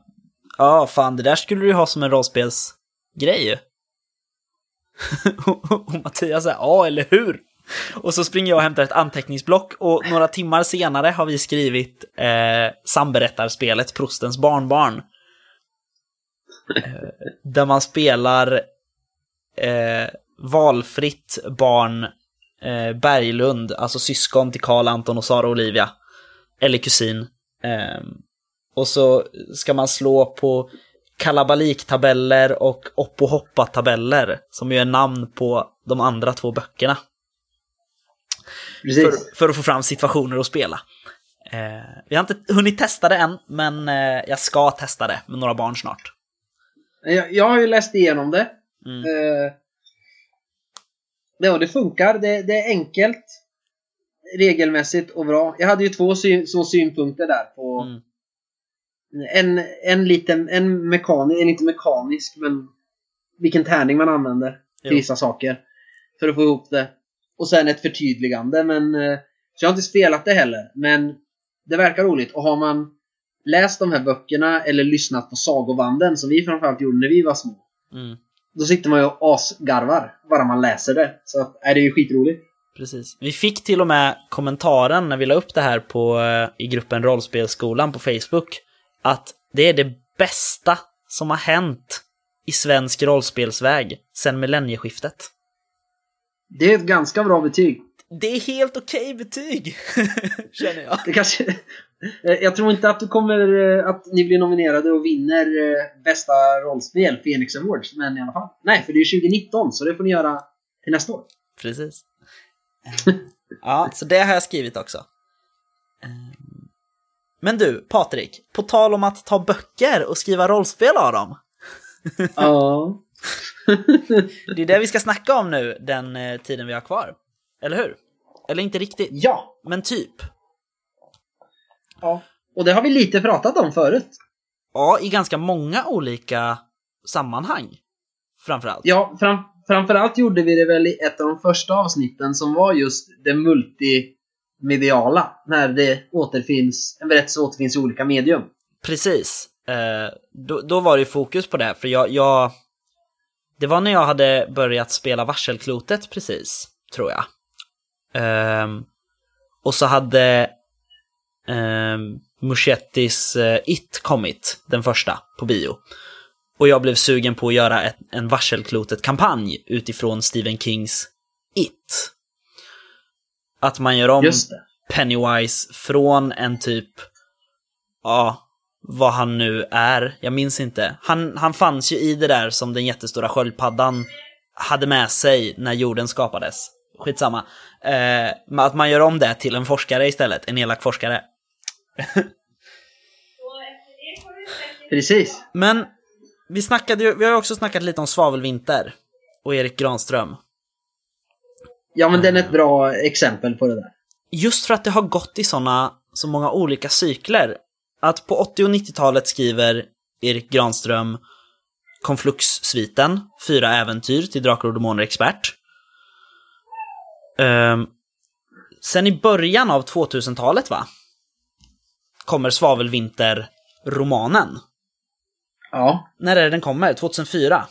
ja fan det där skulle du ju ha som en rollspelsgrej ju. och Mattias säger ja, eller hur? Och så springer jag och hämtar ett anteckningsblock och några timmar senare har vi skrivit eh, samberättarspelet Prostens barnbarn. Eh, där man spelar eh, valfritt barn eh, Berglund, alltså syskon till Karl Anton och Sara Olivia. Eller kusin. Eh, och så ska man slå på kalabaliktabeller och oppo hoppa-tabeller, som ju är namn på de andra två böckerna. För, för att få fram situationer att spela. Eh, vi har inte hunnit testa det än, men eh, jag ska testa det med några barn snart. Jag, jag har ju läst igenom det. Mm. Eh, ja, det funkar. Det, det är enkelt. Regelmässigt och bra. Jag hade ju två syn, så synpunkter där på Mm. en, en liten, en mekanisk, en inte mekanisk, men vilken tärning man använder till vissa saker. För att få ihop det. Och sen ett förtydligande, men eh, så jag har inte spelat det heller. Men det verkar roligt. Och har man läst de här böckerna eller lyssnat på sagovanden som vi framförallt gjorde när vi var små. Mm. Då sitter man ju och asgarvar bara man läser det. Så att, är det är ju skitroligt. Precis. Vi fick till och med kommentaren när vi la upp det här på, eh, i gruppen Rollspelsskolan på Facebook, att det är det bästa som har hänt i svensk rollspelsväg sedan millennieskiftet. Det är ett ganska bra betyg. Det är helt okej betyg, känner jag. Det kanske... Eh, Jag tror inte att du kommer eh, att ni blir nominerade och vinner eh, bästa rollspel, Phoenix Awards, men i alla fall. Nej, för det är 2019, så det får ni göra till nästa år. Precis. Ja, så det har jag skrivit också. Men du, Patrik, på tal om att ta böcker och skriva rollspel av dem. Ja. Det är det vi ska snacka om nu, den tiden vi har kvar. Eller hur? Eller inte riktigt, ja. men typ. Ja. Och det har vi lite pratat om förut. Ja, i ganska många olika sammanhang. Framförallt. Ja, fram, framförallt gjorde vi det väl i ett av de första avsnitten som var just det multimediala. När det återfinns, en berättelse återfinns i olika medium. Precis. Eh, då, då var det ju fokus på det, för jag, jag... Det var när jag hade börjat spela Varselklotet precis, tror jag. Ehm, och så hade um, Muschettis eh, It kommit, den första, på bio. Och jag blev sugen på att göra ett, en Varselklotet-kampanj utifrån Stephen Kings It. Att man gör om. Pennywise från en typ, ja, vad han nu är, jag minns inte. Han, han fanns ju i det där som den jättestora sköldpaddan hade med sig när jorden skapades. Skitsamma. Eh, att man gör om det till en forskare istället, en elak forskare. Precis. Men vi snackade ju, vi har ju också snackat lite om Svavelvinter och Erik Granström. Ja, men den är ett bra exempel på det där. Just för att det har gått i såna, så många olika cykler. Att på 80 och 90-talet skriver Erik Granström Konflux-sviten, fyra äventyr till Drakar och Demoner Expert. Ehm, sen i början av 2000-talet, va? Kommer Svavelvinter-romanen. Ja. När är det den kommer? 2004?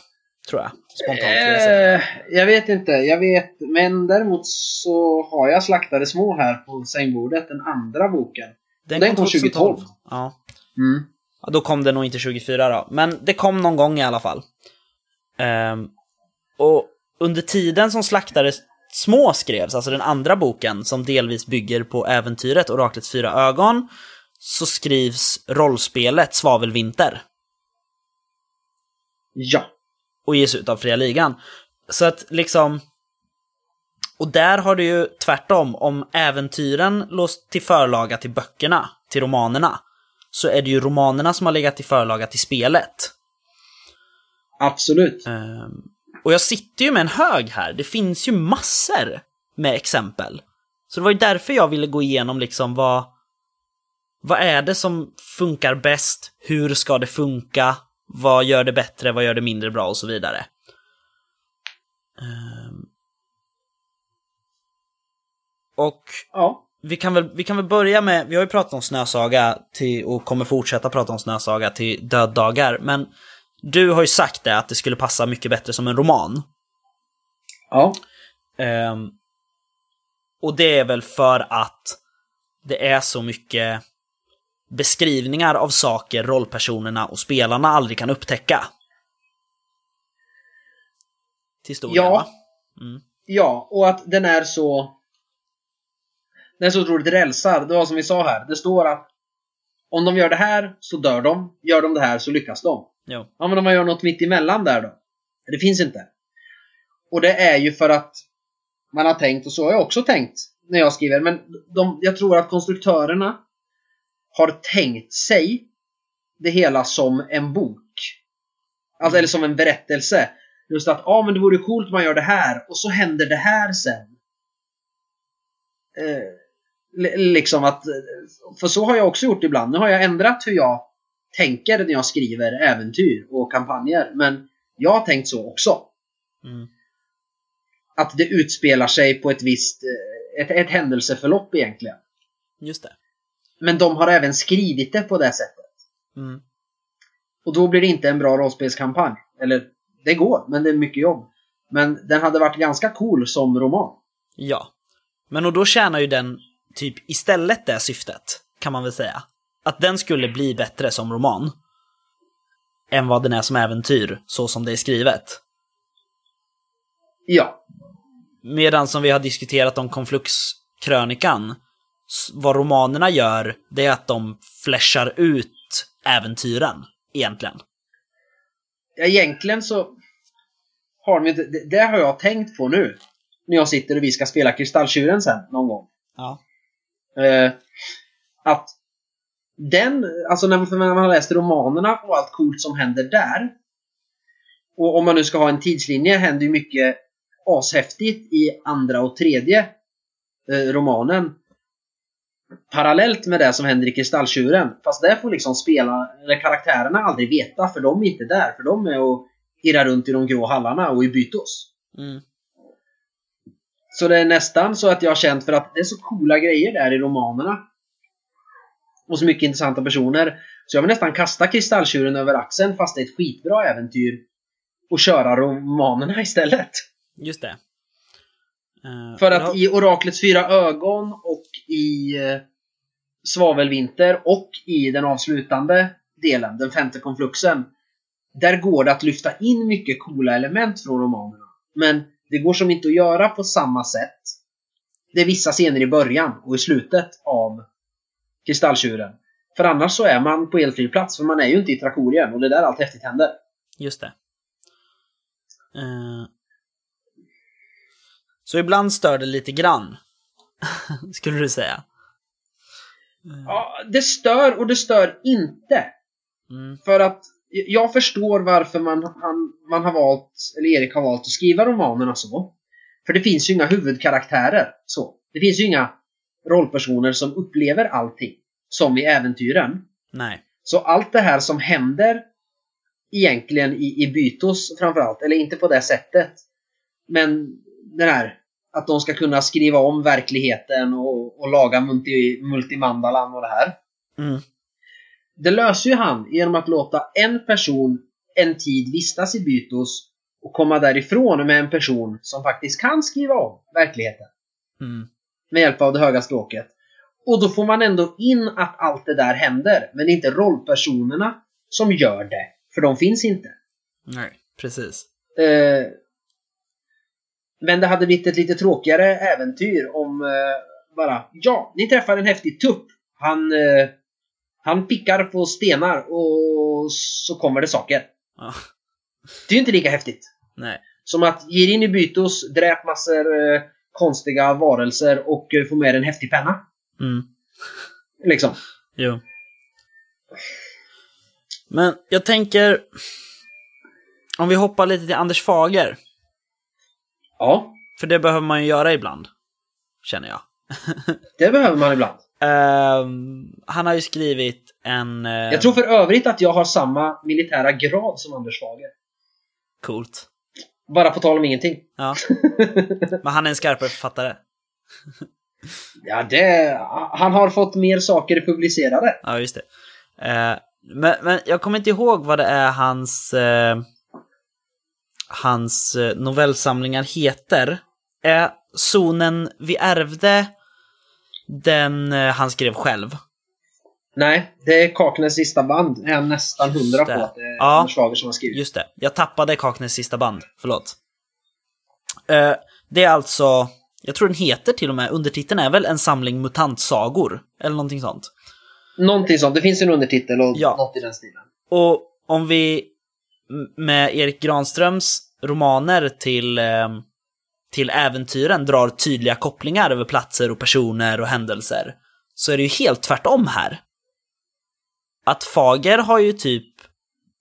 Tror jag. Spontant vill jag säga. Eh, jag vet inte, jag vet. Men däremot så har jag Slaktade små här på sängbordet, den andra boken. den kom 2012. Ja. Mm. Ja, Då kom det nog inte 24 då, men det kom någon gång i alla fall. Ehm, och under tiden som Slaktare små skrevs, alltså den andra boken som delvis bygger på äventyret Oraklets fyra ögon, så skrivs rollspelet Svavelvinter Ja. och ges ut av Fria Ligan. Så att liksom... Och där har det ju tvärtom, om äventyren låst till förlaga till böckerna, till romanerna, så är det ju romanerna som har legat till förlaga till spelet. Absolut. Ehm, och jag sitter ju med en hög här, det finns ju massor med exempel. Så det var ju därför jag ville gå igenom liksom vad... Vad är det som funkar bäst? Hur ska det funka? Vad gör det bättre? Vad gör det mindre bra? Och så vidare. Ehm. Och Ja. vi kan, väl, vi kan väl börja med, vi har ju pratat om Snösaga till, och kommer fortsätta prata om Snösaga till döddagar, men du har ju sagt det att det skulle passa mycket bättre som en roman. Ja. Ehm, och det är väl för att det är så mycket beskrivningar av saker rollpersonerna och spelarna aldrig kan upptäcka. Till stor del, Ja. va? Mm. Ja, och att den är så... Den är så otroligt rälsad. Det var som vi sa här. Det står att om de gör det här så dör de. Gör de det här så lyckas de. Jo. Ja, men om man gör något mitt emellan där då? Det finns inte. Och det är ju för att man har tänkt, och så har jag också tänkt när jag skriver, men de, jag tror att konstruktörerna har tänkt sig det hela som en bok. Alltså, eller som en berättelse. Just att, ah, men det vore coolt om man gör det här, och så händer det här sen. Eh, li- liksom att, för så har jag också gjort ibland. Nu har jag ändrat hur jag tänker när jag skriver äventyr och kampanjer. Men jag har tänkt så också. Mm. Att det utspelar sig på ett visst eh, ett, ett händelseförlopp egentligen. Just det. Men de har även skrivit det på det sättet. Mm. Och då blir det inte en bra rollspelskampanj. Eller, det går, men det är mycket jobb. Men den hade varit ganska cool som roman. Ja. Men och då tjänar ju den typ istället det syftet, kan man väl säga. Att den skulle bli bättre som roman. Än vad den är som äventyr, så som det är skrivet. Ja, Medan som vi har diskuterat om Konflux-krönikan, s- vad romanerna gör, det är att de flashar ut äventyren, egentligen. Ja, egentligen så har de inte, det, det har jag tänkt på nu. När jag sitter och vi ska spela Kristalltjuren sen någon gång. Ja. Eh, att den, alltså när man, för när man har läst romanerna och allt coolt som händer där. Och om man nu ska ha en tidslinje händer ju mycket ashäftigt i andra och tredje eh, romanen. Parallellt med det som händer i Kristalltjuren. Fast där får liksom spela, eller karaktärerna aldrig veta för de är inte där. För de är och irrar runt i de grå hallarna och i Bytos. Mm. Så det är nästan så att jag har känt för att det är så coola grejer där i romanerna. Och så mycket intressanta personer. Så jag vill nästan kasta Kristalltjuren över axeln fast det är ett skitbra äventyr. Och köra romanerna istället. Just det. Eh, För att ja, i Oraklets fyra ögon och i eh, Svavelvinter och i den avslutande delen, den femte konfluxen. Där går det att lyfta in mycket coola element från romanerna. Men det går som inte att göra på samma sätt. Det är vissa scener i början och i slutet av Kristalltjuren. För annars så är man på elfri plats, för man är ju inte i Trakorien och det är där allt häftigt händer. Just det. Eh, Så ibland stör det lite grann, skulle du säga. Ja, det stör och det stör inte. Mm. För att jag förstår varför man, han, man har valt, eller Erik har valt att skriva romanerna så. För det finns ju inga huvudkaraktärer. så. Det finns ju inga rollpersoner som upplever allting. Som i äventyren. Nej. Så allt det här som händer egentligen i, i Bytos framförallt, eller inte på det sättet. Men den här att de ska kunna skriva om verkligheten och, och laga multi, multimandalan och det här. Mm. Det löser ju han genom att låta en person en tid vistas i Bytos och komma därifrån med en person som faktiskt kan skriva om verkligheten. Mm. Med hjälp av det höga språket. Och då får man ändå in att allt det där händer. Men det är inte rollpersonerna som gör det. För de finns inte. Nej, precis. Eh, men det hade blivit ett lite tråkigare äventyr om eh, bara Ja, ni träffar en häftig tupp. Han, eh, han pickar på stenar och så kommer det saker. Ja. Det är ju inte lika häftigt. Nej. Som att ge in i bytos, dräp massor eh, konstiga varelser och eh, få med en häftig penna. Mm. Liksom. Jo. Men jag tänker... Om vi hoppar lite till Anders Fager. Ja, För det behöver man ju göra ibland. Känner jag. det behöver man ibland. Ehm, han har ju skrivit en... Uh, Jag tror för övrigt att jag har samma militära grad som Anders Fager. Coolt. Bara på tal om ingenting. Ja. Men han är en skarpare författare. Ja, det... Han har fått mer saker publicerade. Ja, just det. Eh, men, men jag kommer inte ihåg vad det är hans... eh, hans eh, novellsamlingar heter. Är Zonen vi ärvde den eh, han skrev själv? Nej, det är Kaknäs sista band. Är jag nästan hundra på det. att det är Ja. Anders Fager som har skrivit. Just det, jag tappade Kaknäs sista band. Förlåt. Eh, det är alltså, jag tror den heter till och med, undertiteln är väl en samling mutantsagor? Eller någonting sånt. Någonting sånt. Det finns en undertitel och Ja. något i den stilen. Och om vi med Erik Granströms romaner till, eh, till äventyren drar tydliga kopplingar över platser och personer och händelser, så är det ju helt tvärtom här. Att Fager har ju typ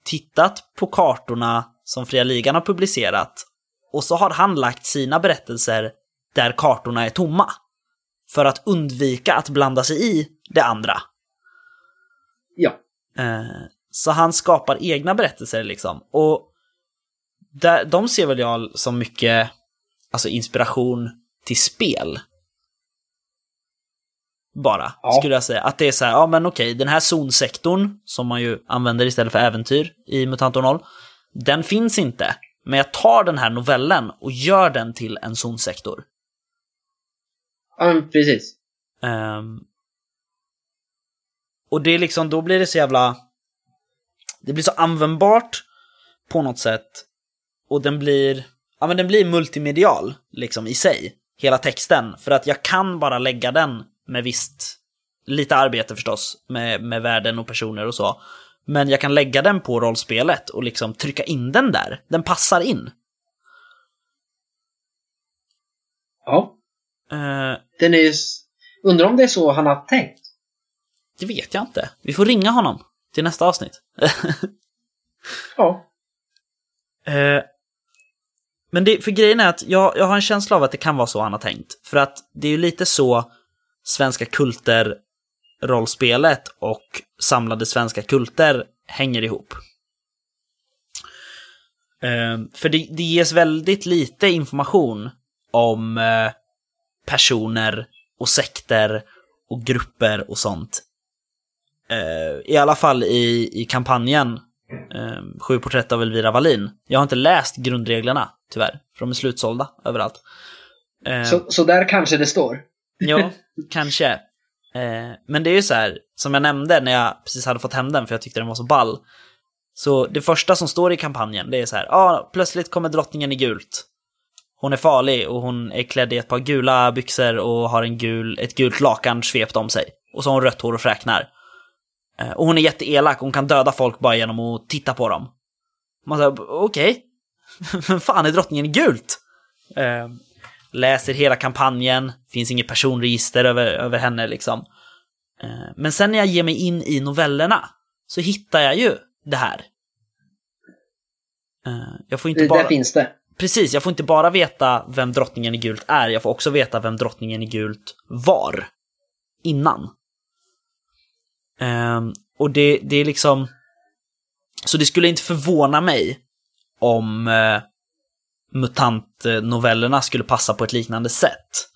tittat på kartorna som Fria Ligan har publicerat och så har han lagt sina berättelser där kartorna är tomma. För att undvika att blanda sig i det andra. Ja. Så han skapar egna berättelser liksom. Och där, de ser väl jag som mycket alltså inspiration till spel. Bara, Ja. skulle jag säga. Att det är så här, ja men okej, den här zonsektorn, som man ju använder istället för äventyr i Mutantor 0, den finns inte. Men jag tar den här novellen och gör den till en zonsektor. ja men precis. Ehm, och det är liksom, då blir det så jävla... Det blir så användbart på något sätt. Och den blir, ja men den blir multimedial liksom i sig. Hela texten. För att jag kan bara lägga den med visst, lite arbete förstås, med, med värden och personer och så. Men jag kan lägga den på rollspelet och liksom trycka in den där. Den passar in. Ja. Eh, Den är ju... Undrar om det är så han har tänkt. det vet jag inte. Vi får ringa honom till nästa avsnitt. Ja. Eh, men det, för grejen är att jag, jag har en känsla av att det kan vara så han har tänkt. För att det är ju lite så svenska kulter rollspelet och samlade svenska kulter hänger ihop. Eh, för det, det ges väldigt lite information om eh, personer och sekter och grupper och sånt. Eh, I alla fall i, i kampanjen eh, Sju porträtt av Elvira Wallin. Jag har inte läst grundreglerna, tyvärr. För de är slutsålda överallt. Eh, Så, så där kanske det står. Ja, kanske. Men det är ju så här, som jag nämnde när jag precis hade fått hem den, för jag tyckte den var så ball. Så det första som står i kampanjen, det är så här, ja, ah, plötsligt kommer drottningen i gult. Hon är farlig och hon är klädd i ett par gula byxor och har en gul, ett gult lakan svept om sig. Och så har hon rött hår och fräknar. Eh, och hon är jätteelak, hon kan döda folk bara genom att titta på dem. Man säger, okej. Men fan är drottningen gult? Eh, läser hela kampanjen, finns inget personregister över, över henne liksom. Eh, Men sen när jag ger mig in i novellerna så hittar jag ju det här. Eh, Jag får inte Det, bara... Där finns det. Precis, jag får inte bara veta vem drottningen i gult är, jag får också veta vem drottningen i gult var. Innan. Ehm, och det, det är liksom... Så det skulle inte förvåna mig om uh, mutantnovellerna skulle passa på ett liknande sätt.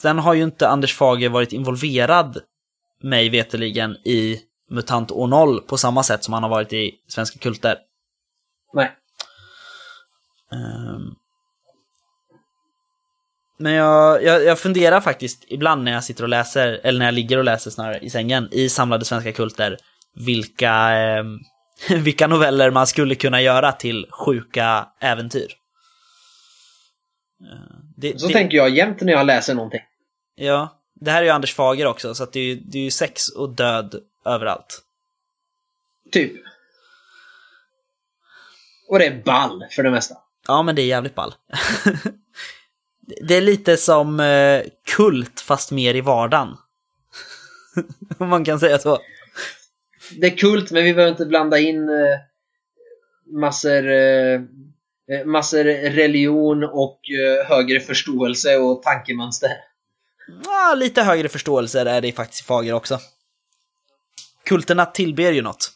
Sen har ju inte Anders Fager varit involverad, mig veteligen i MUTANT år 0 på samma sätt som han har varit i Svenska Kulter. Nej. Ehm. Men jag, jag, jag funderar faktiskt ibland när jag sitter och läser, eller när jag ligger och läser snarare i sängen, i samlade svenska kulter, vilka, ehm, vilka noveller man skulle kunna göra till sjuka äventyr. Eh, Det, Så det, tänker jag jämt när jag läser någonting. Ja, det här är ju Anders Fager också, så det, är, ju- det är sex och död överallt. Typ. Och det är ball för det mesta. Ja, men det är jävligt ball. det är lite som eh, kult, fast mer i vardagen. Om man kan säga så. Det är kult, men vi behöver inte blanda in eh, massor, eh, eh, massor religion och eh, högre förståelse och tankemönster. Ja, lite högre förståelse är det faktiskt i Fager också. Kulterna tillber ju något.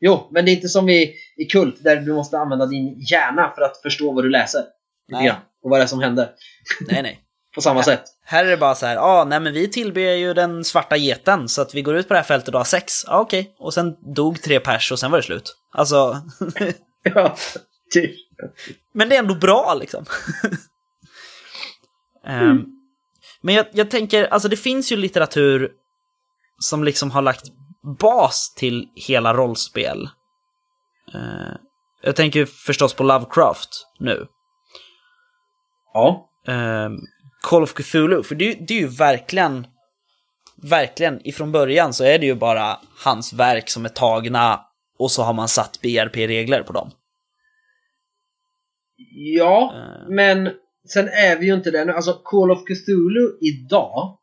Jo, men det är inte som i, i kult där du måste använda din hjärna för att förstå vad du läser. Nej. grann, Och vad det är som händer. Nej, nej. På samma sätt. Här är det bara så här, ah, nej men vi tillber ju den svarta geten, så att vi går ut på det här fältet och har sex. Ja, ah, okej. Och sen dog tre pers och sen var det slut. Alltså, Ja, typ. Men det är ändå bra liksom. Ehm, men jag, jag tänker, alltså det finns ju litteratur som liksom har lagt bas till hela rollspel. Eh, jag tänker förstås på Lovecraft nu. Ja. Ehm, Call of Cthulhu, för det, det är ju verkligen, verkligen ifrån början så är det ju bara hans verk som är tagna och så har man satt BRP-regler på dem. Ja, Eh. men sen är vi ju inte där nu. Alltså Call of Cthulhu idag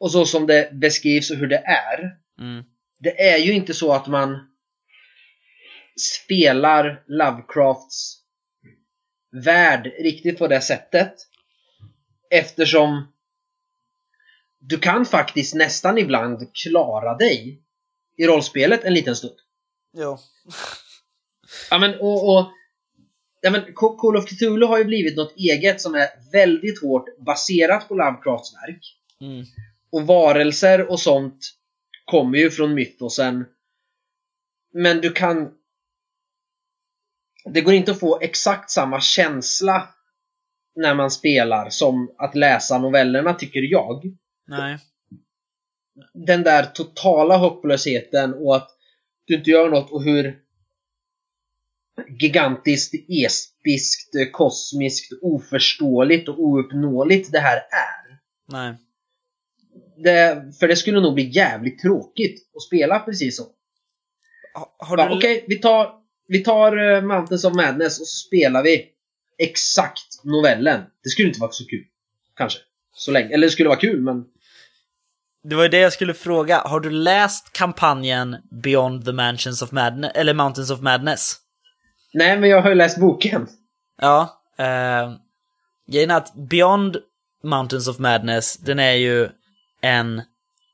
och så som det beskrivs och hur det är. Mm. Det är ju inte så att man spelar Lovecrafts värld riktigt på det sättet. Eftersom du kan faktiskt nästan ibland klara dig i rollspelet en liten stund. Jo. Ja men och, och ja, men Ca- Call of Cthulhu har ju blivit något eget som är väldigt hårt baserat på Lovecrafts verk. Mm. Och varelser och sånt kommer ju från mytosen. Men du kan... Det går inte att få exakt samma känsla när man spelar som att läsa novellerna, tycker jag. Nej. Den där totala hopplösheten och att du inte gör något och hur gigantiskt, episkt, kosmiskt, oförståeligt och ouppnåeligt det här är. Nej. Det, för det skulle nog bli jävligt tråkigt att spela precis så. Ha, har Bara, du... Okej, vi tar, vi tar uh, Mountains of Madness och så spelar vi exakt novellen. Det skulle inte vara så kul. Kanske. Så länge. Eller det skulle vara kul, men... Det var ju det jag skulle fråga. Har du läst kampanjen Beyond the Mansions of Madness, eller Mountains of Madness? Nej, men jag har ju läst boken. Ja. Eh, grejen är att Beyond Mountains of Madness, den är ju en...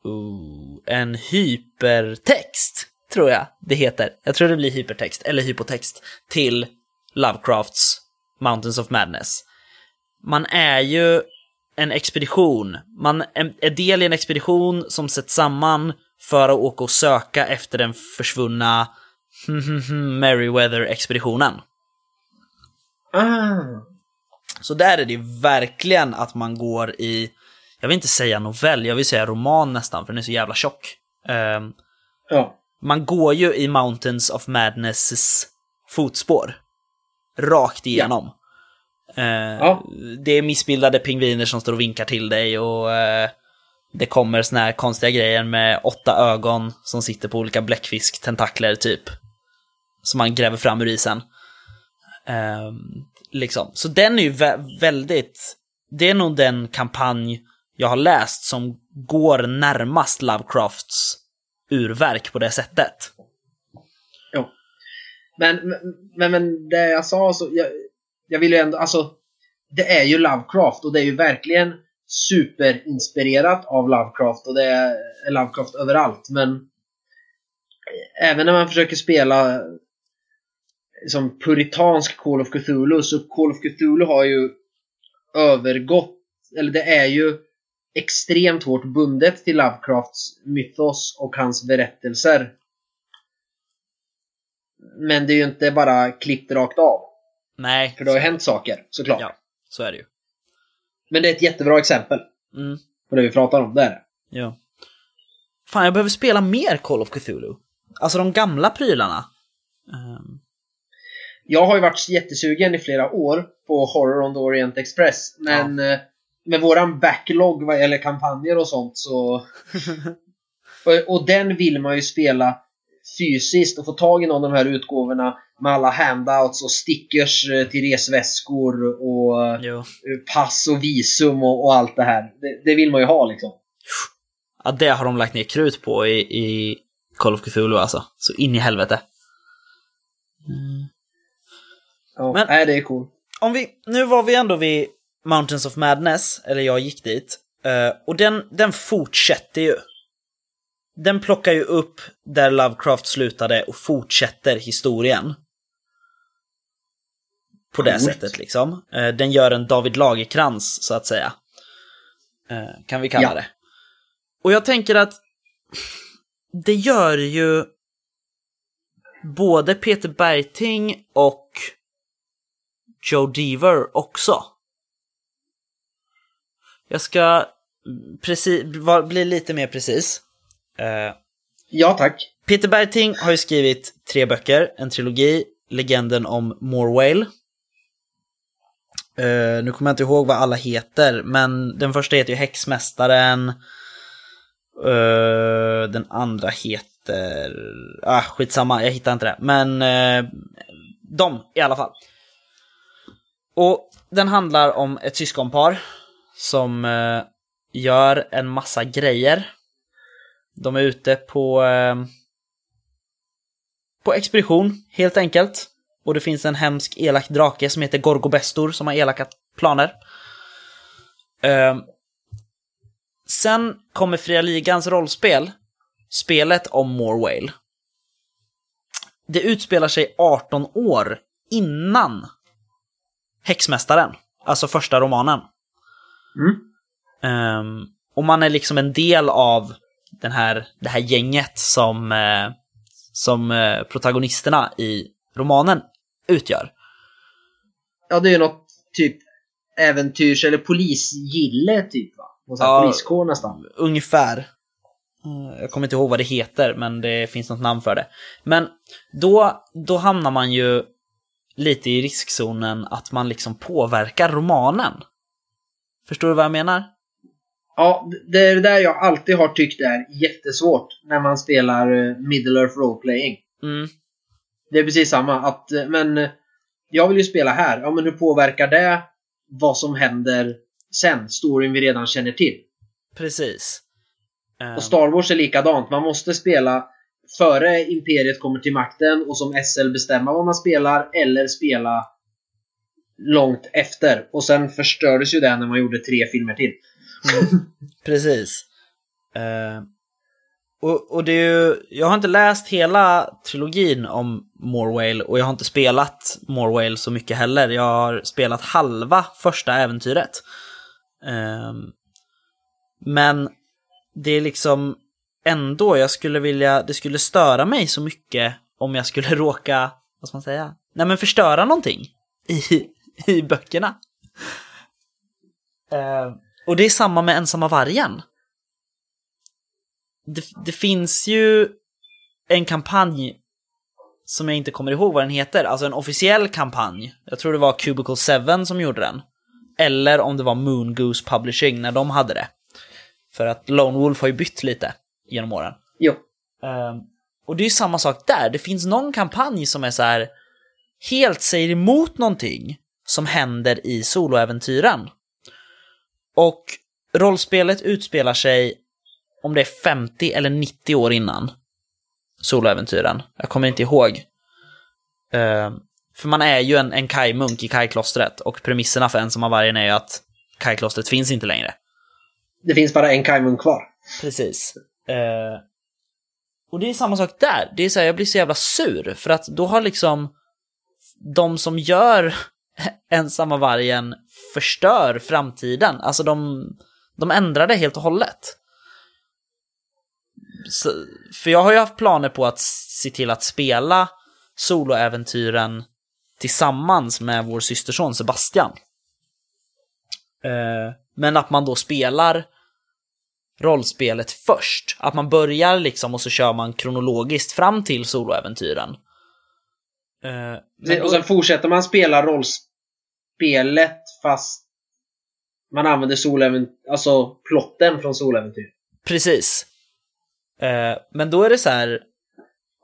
Uh, en hypertext, tror jag det heter. Jag tror det blir hypertext, eller hypotext, till Lovecrafts Mountains of Madness. Man är ju en expedition. Man är del i en expedition som sätts samman för att åka och söka efter den försvunna Merryweather-expeditionen. Ah. Så där är det ju verkligen att man går i, jag vill inte säga novell, jag vill säga roman nästan, för den är så jävla tjock. Ehm, Ja. Man går ju i Mountains of Madnesses fotspår. Rakt igenom. Eh, Ja. Det är missbildade pingviner som står och vinkar till dig och eh, det kommer såna här konstiga grejer med åtta ögon som sitter på olika bläckfisktentakler typ. Som man gräver fram ur isen. Ehm, liksom. Så den är ju vä- väldigt, det är nog den kampanj jag har läst som går närmast Lovecrafts urverk på det sättet. Jo. Men, men, men det jag sa så, jag, jag vill ju ändå, alltså det är ju Lovecraft och det är ju verkligen superinspirerat av Lovecraft och det är Lovecraft överallt men även när man försöker spela som puritansk Call of Cthulhu så Call of Cthulhu har ju övergått, eller det är ju extremt hårt bundet till Lovecrafts mythos och hans berättelser. Men det är ju inte bara klippt rakt av. Nej. För det har ju hänt saker, såklart. Ja, så är det ju. Men det är ett jättebra exempel Mm, på det vi pratar om. Det är det. ja. Fan, jag behöver spela mer Call of Cthulhu. Alltså de gamla prylarna. Ehm, Jag har ju varit jättesugen i flera år på Horror on the Orient Express. Men eh, med våran backlog vad gäller kampanjer och sånt så... och, och den vill man ju spela fysiskt och få tag i någon av de här utgåvorna med alla handouts och stickers eh, till resväskor och eh, jo. pass och visum och, och allt det här. Det, det vill man ju ha liksom. Ja, det har de lagt ner krut på i, i Call of Cthulhu alltså. Så in i helvete. Ja, Men- nej, det är cool. Om vi, nu var vi ändå vid Mountains of Madness, eller jag gick dit. eh, och den, den fortsätter ju. Den plockar ju upp där Lovecraft slutade och fortsätter historien. På det sättet liksom. Eh, den gör en David Lagerkrans så att säga. Eh, kan vi kalla Ja. det. Och jag tänker att det gör ju både Peter Bergting och Joe Deaver också. Jag ska preci- va- bli lite mer precis. Eh, Ja, tack. Peter Bergting har ju skrivit tre böcker, en trilogi, Legenden om Morwale. Eh, nu kommer jag inte ihåg vad alla heter, men den första heter ju Häxmästaren. Eh, den andra heter... Ah, skitsamma, jag hittar inte det. Men eh, de i alla fall. Och den handlar om ett syskonpar som eh, gör en massa grejer. De är ute på, eh, på expedition, helt enkelt. Och det finns en hemsk elak drake som heter Gorgobestor som har elaka planer. Eh, sen kommer Fria Ligans rollspel, spelet om Morwale. Det utspelar sig 18 år innan Häxmästaren, alltså första romanen. Mm. Ehm, och man är liksom en del av den här, det här gänget som, eh, som eh, protagonisterna i romanen utgör. Ja, det är ju något typ äventyrs eller polisgille typ va? Här Ja. poliskår nästan. Ungefär. Eh, Jag kommer inte ihåg vad det heter, men det finns något namn för det. Men då, då hamnar man ju lite i riskzonen att man liksom påverkar romanen. Förstår du vad jag menar? Ja, det är det där jag alltid har tyckt är jättesvårt när man spelar eh, Middle Earth Roleplaying. Mm, Det är precis samma. Att, eh, men eh, jag vill ju spela här. Ja, men hur påverkar det vad som händer sen? Storyn vi redan känner till. precis. Ehm, Och Star Wars är likadant. Man måste spela före Imperiet kommer till makten och som SL bestämma vad man spelar eller spela långt efter. Och sen förstördes ju det när man gjorde tre filmer till. Precis. Uh, och, och det är ju, jag har inte läst hela trilogin om Morwale och jag har inte spelat Morwale så mycket heller. Jag har spelat halva första äventyret. Eh, men det är liksom ändå, jag skulle vilja, det skulle störa mig så mycket om jag skulle råka, vad ska man säga, nej men förstöra någonting i, i böckerna. Eh, och det är samma med ensamma vargen. Det, det finns ju en kampanj som jag inte kommer ihåg vad den heter, alltså en officiell kampanj. Jag tror det var Cubicle 7 som gjorde den. Eller om det var Moon Goose Publishing när de hade det. För att Lone Wolf har ju bytt lite genom åren. Jo. Ehm, och det är ju samma sak där. Det finns någon kampanj som är så här helt säger emot någonting som händer i soloäventyren. Och rollspelet utspelar sig, om det är 50 eller 90 år innan soloäventyren. Jag kommer inte ihåg. Uh, för man är ju en, en Kai-munk i Kai-klostret och premisserna för Ensam av vargen är ju att Kai-klostret finns inte längre. Det finns bara en Kai-munk kvar. Precis. Uh, och det är samma sak där. Det är så här, jag blir så jävla sur för att då har liksom de som gör Ensamma vargen förstör framtiden. Alltså de, de ändrar det helt och hållet. Så, för jag har ju haft planer på att se till att spela soloäventyren tillsammans med vår systerson Sebastian. Eh, men att man då spelar rollspelet först. Att man börjar liksom och så kör man kronologiskt fram till soloäventyren. Eh. Och sen fortsätter man spela rollspelet fast man använder soläventyr, alltså plotten från soläventyr. Precis. Eh, men då är det så här,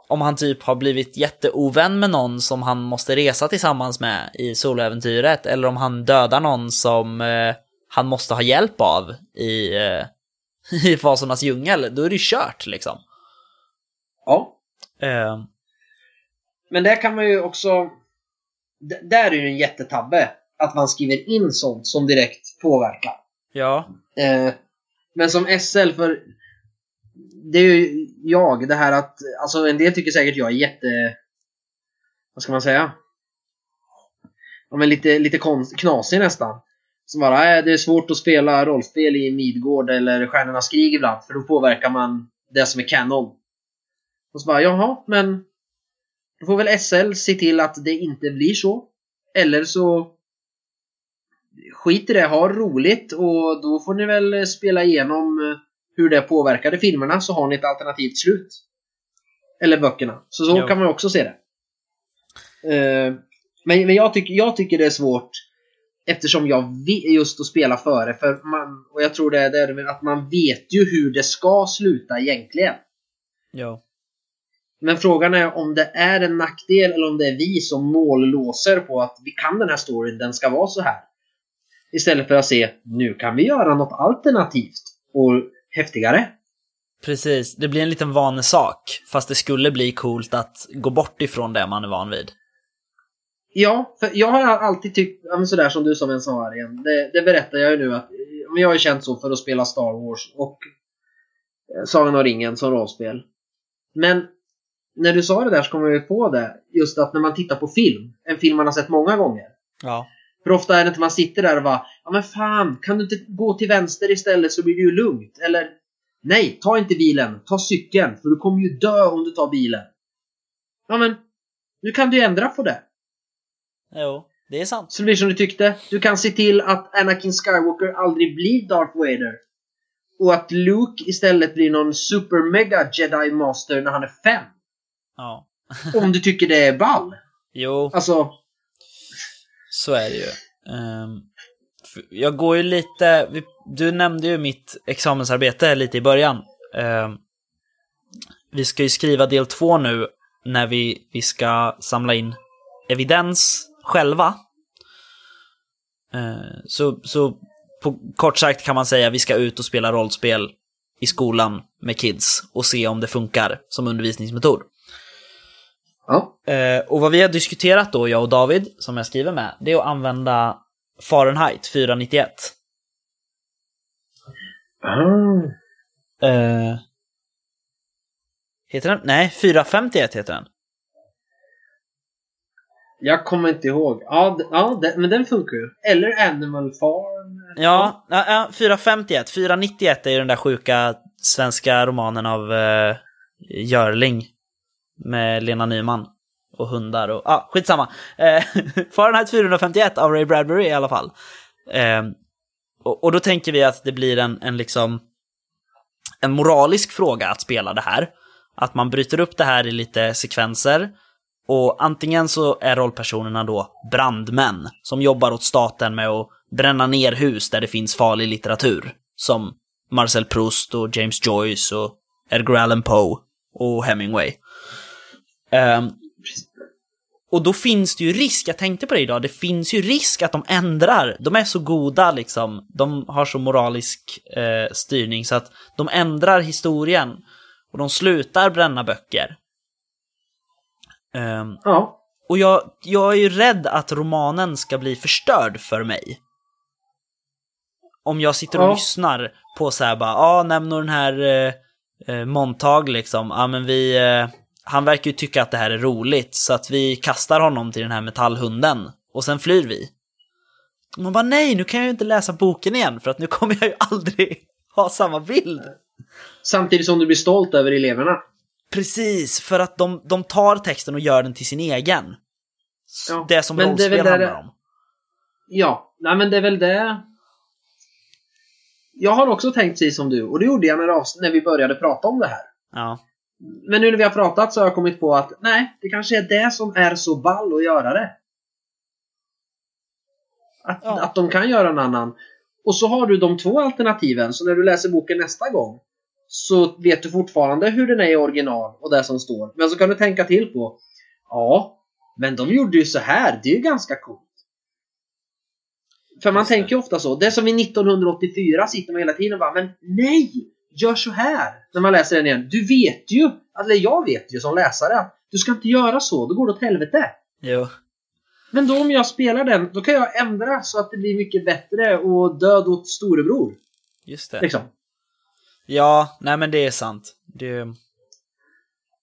om han typ har blivit jätteovän med någon som han måste resa tillsammans med i soloäventyret, eller om han dödar någon som eh, han måste ha hjälp av i, eh, i Fasornas djungel, då är det kört liksom. Ja. Men där kan man ju också... Där är ju en jättetabbe. Att man skriver in sånt som direkt påverkar. Ja. Uh, men som SL, för det är ju jag, det här att, alltså en del tycker säkert jag är jätte, vad ska man säga? Ja men lite, lite konst, knasig nästan. Som bara, äh, det är svårt att spela rollspel i Midgård eller Stjärnornas krig ibland, för då påverkar man det som är kanon. Och så bara, jaha, men då får väl SL se till att det inte blir så. Eller så skit i det, ha roligt och då får ni väl spela igenom hur det påverkade filmerna så har ni ett alternativt slut. Eller böckerna. Så så jo. kan man också se det. Uh, men men jag, tycker, jag tycker det är svårt eftersom jag vill just att spela före. För man, och jag tror det är det att man vet ju hur det ska sluta egentligen. Ja. Men frågan är om det är en nackdel eller om det är vi som mållåser på att vi kan den här storyn, den ska vara så här. Istället för att se, nu kan vi göra något alternativt. Och häftigare. Precis, det blir en liten vanesak. Fast det skulle bli coolt att gå bort ifrån det man är van vid. Ja, för jag har alltid tyckt, sådär som du som en sa igen. Det, det berättar jag ju nu att jag har ju känt så för att spela Star Wars och eh, Sagan om ringen som rollspel. Men när du sa det där så kom jag på det. Just att när man tittar på film, en film man har sett många gånger. Ja. För ofta är det inte man sitter där och bara Ja men fan, kan du inte gå till vänster istället så blir det ju lugnt? Eller Nej, ta inte bilen, ta cykeln för du kommer ju dö om du tar bilen. Ja men, nu kan du ju ändra på det. Jo, det är sant. Så det blir som du tyckte. Du kan se till att Anakin Skywalker aldrig blir Darth Vader. Och att Luke istället blir någon super mega jedi master när han är fem. Ja. om du tycker det är ball. Jo. Alltså, så är det ju. Um, jag går ju lite, du nämnde ju mitt examensarbete lite i början. Um, vi ska ju skriva del två nu när vi, vi ska samla in evidens själva. Uh, så, så på kort sagt kan man säga att vi ska ut och spela rollspel i skolan med kids och se om det funkar som undervisningsmetod. Ja. Eh, och vad vi har diskuterat då, jag och David, som jag skriver med, det är att använda Fahrenheit 491. Mm. Eh, heter den? Nej, 451 heter den. Jag kommer inte ihåg. Ja, ja men den funkar ju. Eller Animal Farm. Ja, ja, 451. 491 är ju den där sjuka svenska romanen av uh, Görling med Lena Nyman och hundar och, ah, skitsamma. Eh, Fahrenheit 451 av Ray Bradbury i alla fall. Eh, och, och, då tänker vi att det blir en, en liksom en moralisk fråga att spela det här. Att man bryter upp det här i lite sekvenser. Och antingen så är rollpersonerna då brandmän som jobbar åt staten med att bränna ner hus där det finns farlig litteratur. Som Marcel Proust och James Joyce och Edgar Allan Poe och Hemingway. Um, Och då finns det ju risk, jag tänkte på det idag, det finns ju risk att de ändrar. De är så goda liksom, de har så moralisk eh, styrning så att de ändrar historien. Och de slutar bränna böcker. Um, Ja. och jag, jag är ju rädd att romanen ska bli förstörd för mig. Om jag sitter och Ja. lyssnar på så här bara, ja, ah, nämner den här eh, eh, Montag liksom, ja men vi, eh, han verkar ju tycka att det här är roligt så att vi kastar honom till den här metallhunden och sen flyr vi. Och man bara nej, nu kan jag ju inte läsa boken igen för att nu kommer jag ju aldrig ha samma bild. Samtidigt som du blir stolt över eleverna. Precis, för att de, de tar texten och gör den till sin egen. Ja, det som det rollspel handlar det- om. Ja, nej men det är väl det. Jag har också tänkt sig som du, och det gjorde jag när, när vi började prata om det här. Ja, Men nu när vi har pratat så har jag kommit på att nej, det kanske är det som är så ball att göra det. Att, Ja. att de kan göra en annan. Och så har du de två alternativen, så när du läser boken nästa gång så vet du fortfarande hur den är i original och det som står. Men så kan du tänka till på Ja, men de gjorde ju så här. Det är ju ganska coolt. För man Just tänker ju ofta så. Det är som i 1984 sitter man hela tiden och bara Men nej! Gör så här! När man läser den igen. Du vet ju, eller jag vet ju som läsare att du ska inte göra så. Då går det åt helvete. jo. Men då om jag spelar den, då kan jag ändra så att det blir mycket bättre och död åt storebror. Just det. Liksom. Ja, nej men det är sant. Det...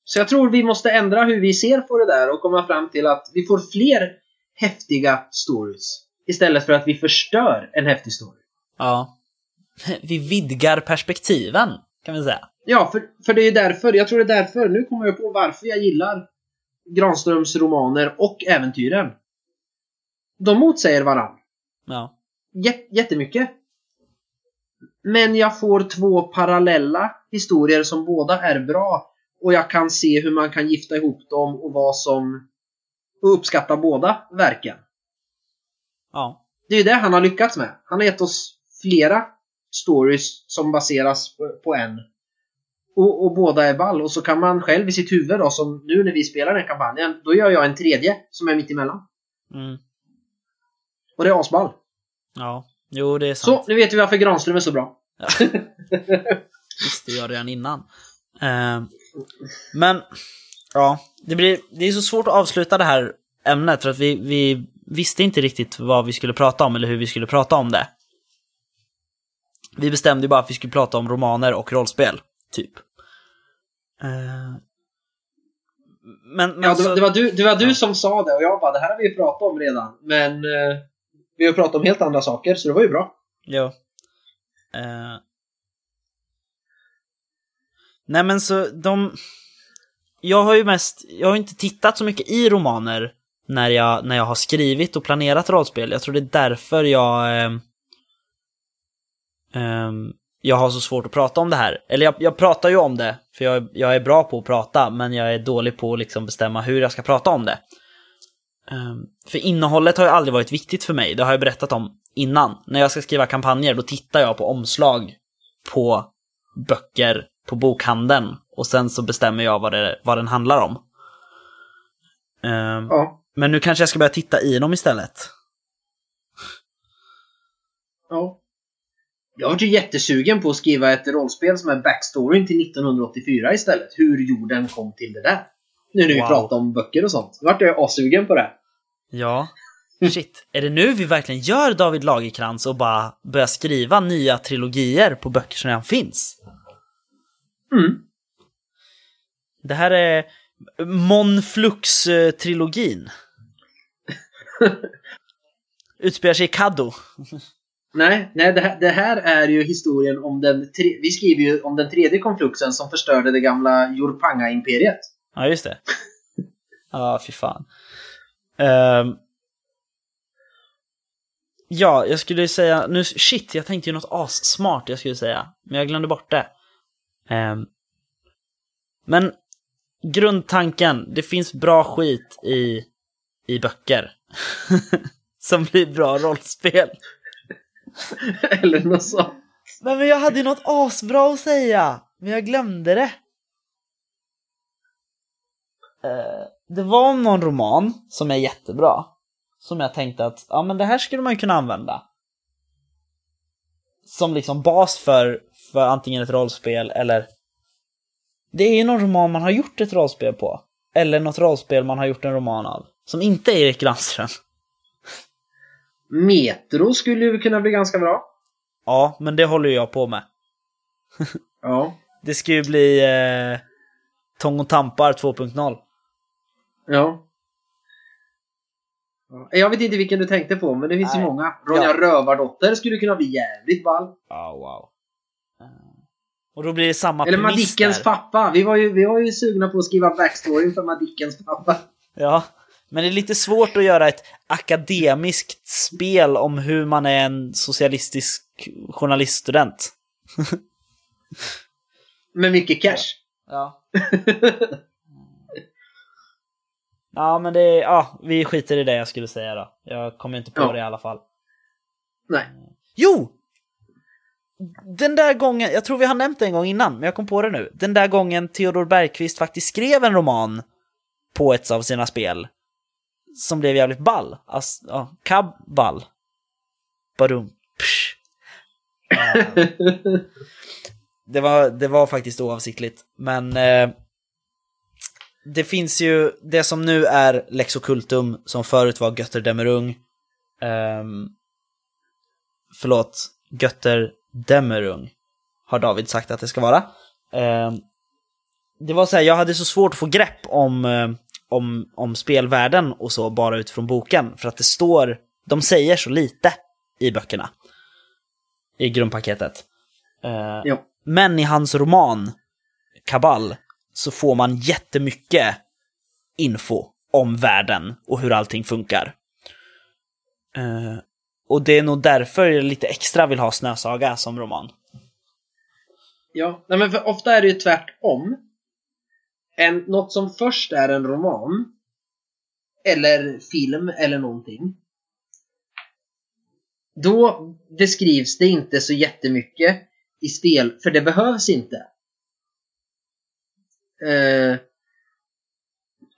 Så jag tror vi måste ändra hur vi ser på det där och komma fram till att vi får fler häftiga stories. Istället för att vi förstör en häftig story. Ja. Vi vidgar perspektiven, kan vi säga. Ja, för, för det är därför, jag tror det är därför, nu kommer jag på varför jag gillar Granströms romaner och äventyren. De motsäger varandra. Ja. Jät- jättemycket. Men jag får två parallella historier som båda är bra och jag kan se hur man kan gifta ihop dem och vad som och uppskatta båda verken. Ja. Det är ju det han har lyckats med. Han har gett oss flera stories som baseras på- en. Och, och båda är ball. Och så kan man själv i sitt huvud då, som nu när vi spelar den kampanjen, då gör jag en tredje som är mitt emellan. Mm. Och det är asball. Ja. Jo, det är sant. Så, nu vet vi varför Granström är så bra. Ja. Visste jag redan innan. Eh, men, ja, det, blir, det är så svårt att avsluta det här ämnet för att vi, vi visste inte riktigt vad vi skulle prata om eller hur vi skulle prata om det. Vi bestämde ju bara att vi skulle prata om romaner och rollspel, typ. Eh, men, men Ja, det, så, var- det var du, det var du Ja. som sa det och jag bara, det här har vi ju pratat om redan. Men eh, vi har pratat om helt andra saker, så det var ju bra. Jo. Eh. Nej men så de... Jag har ju mest, jag har inte tittat så mycket i romaner när jag, när jag har skrivit och planerat rollspel. Jag tror det är därför jag... ehm, jag har så svårt att prata om det här. Eller jag, jag pratar ju om det, för jag, jag är bra på att prata, men jag är dålig på att liksom bestämma hur jag ska prata om det. Ehm, för innehållet har ju aldrig varit viktigt för mig, det har jag berättat om innan. När jag ska skriva kampanjer, då tittar jag på omslag på böcker på bokhandeln och sen så bestämmer jag vad, det, vad den handlar om. Ehm, Ja. Men nu kanske jag ska börja titta i dem istället. ja. Jag var ju jättesugen på att skriva ett rollspel som är backstoryn till 1984 istället. Hur jorden kom till det där. Nu när vi Wow. pratar om böcker och sånt. Då vart jag assugen på det. Ja. Shit, är det nu vi verkligen gör David Lagerkrans och bara börjar skriva nya trilogier på böcker som redan finns? Mm. Det här är Monflux-trilogin. Utspelar sig i Kaddo. Nej, nej det, här, det här är ju historien om den... Tre, vi skriver ju om den tredje konfluxen som förstörde det gamla Jorpanga-imperiet. Ja, just det. Ja, fy fan. Um, ja, jag skulle säga, nu, shit, jag tänkte ju något assmart jag skulle säga, men jag glömde bort det. Um, men grundtanken, det finns bra skit i, i böcker. Som blir bra rollspel. Eller något sånt. Nej men jag hade ju något asbra att säga, men jag glömde det. Eh, det var någon roman som är jättebra. Som jag tänkte att, ja men det här skulle man ju kunna använda. Som liksom bas för, för antingen ett rollspel eller... Det är ju någon roman man har gjort ett rollspel på. Eller något rollspel man har gjort en roman av. Som inte är Erik Landström. Metro skulle ju kunna bli ganska bra. Ja, men det håller ju jag på med. Ja. Det ska ju bli eh, Tång och Tampar 2.0. Ja. Ja, Jag vet inte vilken du tänkte på, men det finns ju Nej. många. Ronja Ja. Rövardotter skulle kunna bli jävligt ball. Oh, wow. Och då blir det samma Eller Madickens där. pappa. Vi var, ju, vi var ju sugna på att skriva backstoryn för Madickens pappa. Ja, men det är lite svårt att göra ett akademiskt spel om hur man är en socialistisk journaliststudent. Med mycket cash. Ja. Ja, men det är, ja, vi skiter i det jag skulle säga då. Jag kommer inte på Ja. det i alla fall. Nej. Jo! Den där gången, jag tror vi har nämnt det en gång innan, men jag kom på det nu. Den där gången Theodor Bergqvist faktiskt skrev en roman på ett av sina spel. Som blev jävligt ball. Alltså, ja, kabball. Badum. Psh. Det, var, det var faktiskt oavsiktligt. Men eh, det finns ju det som nu är Lexocultum som förut var Götter Dämmerung. Ehm, förlåt, Götterdämmerung har David sagt att det ska vara. Ehm, det var så här, jag hade så svårt att få grepp om, eh, om, om spelvärlden och så bara utifrån boken. För att det står, de säger så lite i böckerna. I grundpaketet. Jo. men i hans roman, Kabal, så får man jättemycket info om världen och hur allting funkar. Eh, och det är nog därför jag lite extra vill ha Snösaga som roman. Ja, nej men för ofta är det ju tvärtom. En, något som först är en roman, eller film eller någonting. Då beskrivs det inte så jättemycket i spel, för det behövs inte. Eh,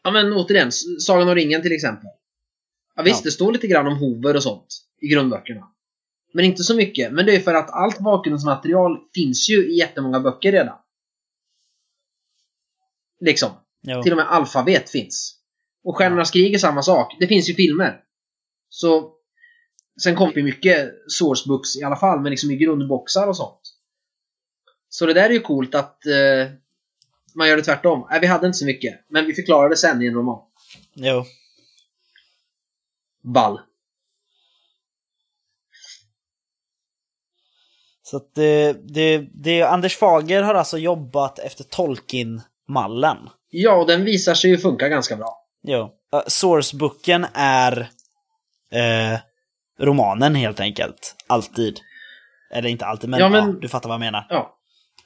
ja men återigen, Sagan om ringen till exempel. Ja visst, Ja. det står lite grann om hover och sånt i grundböckerna. Men inte så mycket. Men det är för att allt bakgrundsmaterial finns ju i jättemånga böcker redan. Liksom. Jo. Till och med alfabet finns. Och Stjärnornas krig är samma sak. Det finns ju filmer. Så... Sen kommer det mycket sourcebooks i alla fall, men liksom i grundboxar och sånt. Så det där är ju coolt att eh, man gör det tvärtom. Nej, vi hade inte så mycket. Men vi förklarar det sen i en roman. Jo. Ball. Så att det, det, det, Anders Fager har alltså jobbat efter Tolkien-mallen. Ja, och den visar sig ju funka ganska bra. Jo. Uh, Sourcebooken är eh, romanen helt enkelt. Alltid. Eller inte alltid, men, Ja, men- ja, du fattar vad jag menar. Ja.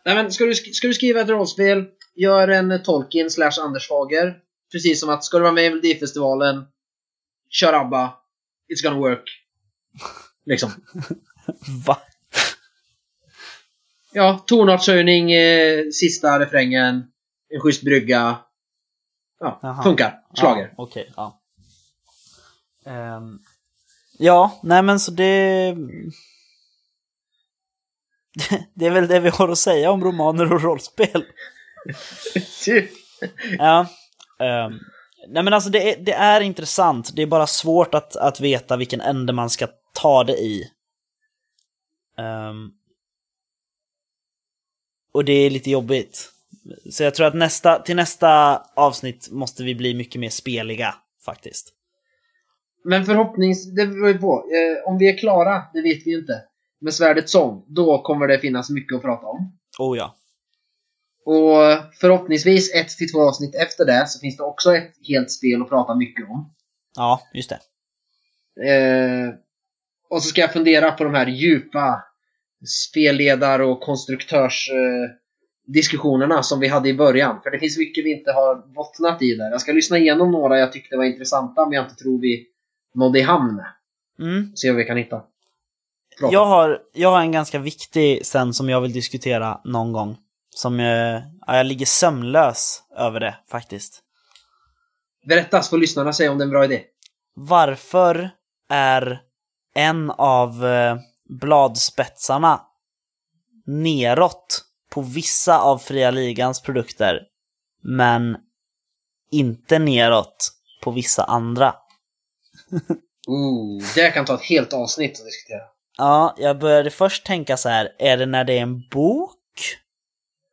Nej men ska du, sk- ska du skriva ett rollspel, gör en Tolkien slash Anders Fager. Precis som att ska du vara med i Melodifestivalen, kör ABBA, it's gonna work. Liksom. Va? Ja, tonartshöjning, eh, sista refrängen, en schysst brygga. Ja, Jaha. funkar. Schlager. Ja, Okej, ja. Ehm, ja, nej men så det... Det är väl det vi har att säga om romaner och rollspel. Typ. Ja. ehm, nej men alltså det är, det är intressant, det är bara svårt att, att veta vilken ände man ska ta det i. Ehm, och det är lite jobbigt. Så jag tror att nästa, till nästa avsnitt måste vi bli mycket mer speliga, faktiskt. Men förhoppnings... Det beror ju på. Eh, om vi är klara, det vet vi ju inte. Med Svärdets sång, då kommer det finnas mycket att prata om. Oh ja. Och förhoppningsvis ett till två avsnitt efter det så finns det också ett helt spel att prata mycket om. Ja, just det. Eh, och så ska jag fundera på de här djupa spelledar och konstruktörs eh, diskussionerna som vi hade i början. För det finns mycket vi inte har bottnat i där. Jag ska lyssna igenom några jag tyckte var intressanta men jag inte tror vi nådde i hamn. Mm. Se vad vi kan hitta. Prata. Jag har, jag har en ganska viktig sen som jag vill diskutera någon gång. Som jag, ja, jag ligger sömnlös över det faktiskt. Berätta så får lyssnarna säga om det är en bra idé. Varför är en av eh, bladspetsarna neråt på vissa av fria ligans produkter, men inte neråt på vissa andra? Ooh, det kan ta ett helt avsnitt att diskutera. Ja, jag började först tänka så här, är det när det är en bok?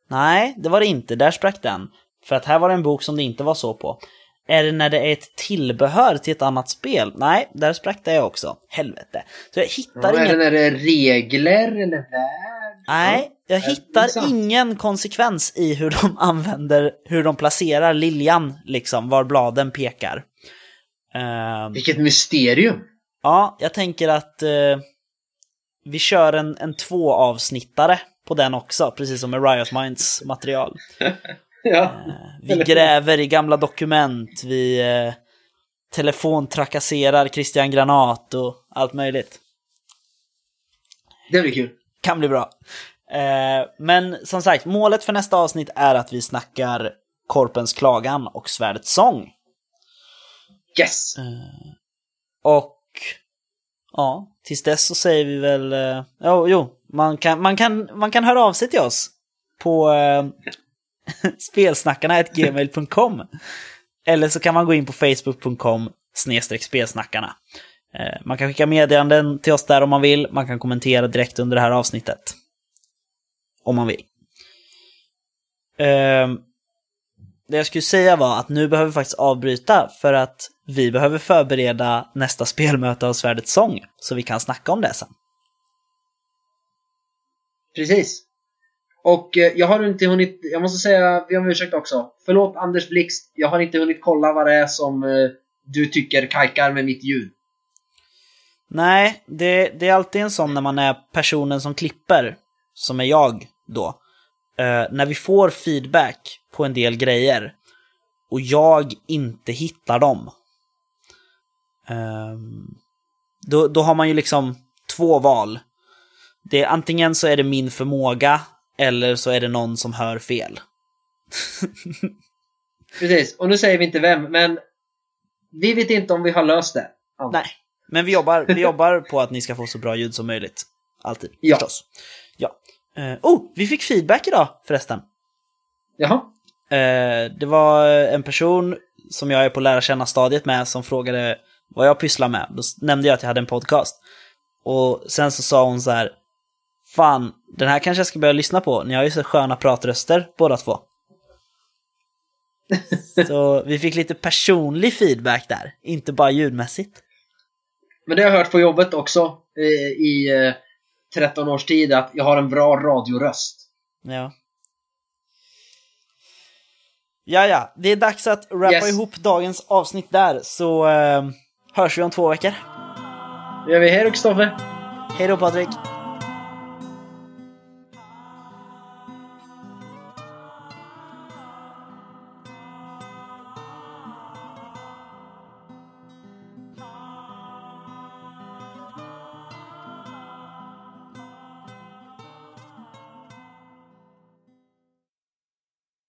Nej, det var det inte, där sprack den. För att här var det en bok som det inte var så på. Är det när det är ett tillbehör till ett annat spel? Nej, där sprack det också. Helvete. Så jag hittar Ja, är ingen... det när det är regler eller värld? Nej, jag Ja, hittar ingen konsekvens i hur de använder, hur de placerar liljan, liksom, var bladen pekar. Ehm, Vilket mysterium! ja, jag tänker att eh, vi kör en, en två avsnittare på den också, precis som med Riot Minds material. Ja. Vi gräver i gamla dokument, vi eh, telefontrakasserar Christian Granat och allt möjligt. Det blir kul. Kan bli bra. Eh, men som sagt, målet för nästa avsnitt är att vi snackar Korpens klagan och Svärdets sång. Yes! Och ja, tills dess så säger vi väl... Eh, jo, jo man, kan, man, kan, man kan höra av sig till oss på eh, spelsnackarna.gmail.com Eller så kan man gå in på facebook.com snedstreck spelsnackarna. Eh, man kan skicka meddelanden till oss där om man vill. Man kan kommentera direkt under det här avsnittet. Om man vill. Eh, det jag skulle säga var att nu behöver vi faktiskt avbryta för att vi behöver förbereda nästa spelmöte av Svärdets sång. Så vi kan snacka om det sen. Precis. Och eh, jag har inte hunnit, jag måste säga, vi om ursäkt också. Förlåt Anders Blixt, jag har inte hunnit kolla vad det är som eh, du tycker kajkar med mitt ljud. Nej, det, det är alltid en sån när man är personen som klipper, som är jag då. Eh, när vi får feedback på en del grejer och jag inte hittar dem. ehm, då, då har man ju liksom två val. Det är, antingen så är det min förmåga eller så är det någon som hör fel. Precis, och nu säger vi inte vem, men vi vet inte om vi har löst det. Anders. Nej, men vi jobbar, vi jobbar på att ni ska få så bra ljud som möjligt. Alltid, Ja. förstås. Ja. Eh, oh, vi fick feedback idag förresten. Jaha. Eh, det var en person som jag är på lära känna stadiet med som frågade vad jag pysslar med. Då nämnde jag att jag hade en podcast. Och sen så sa hon så här, fan, den här kanske jag ska börja lyssna på. Ni har ju så sköna pratröster båda två. så vi fick lite personlig feedback där, inte bara ljudmässigt. Men det har jag hört på jobbet också eh, i 13 års tid, att jag har en bra radioröst. Ja. Ja, ja, det är dags att rappa Yes. ihop dagens avsnitt där, så eh, hörs vi om två veckor. Det gör vi. Hej då Kristoffer! Hej då Patrik!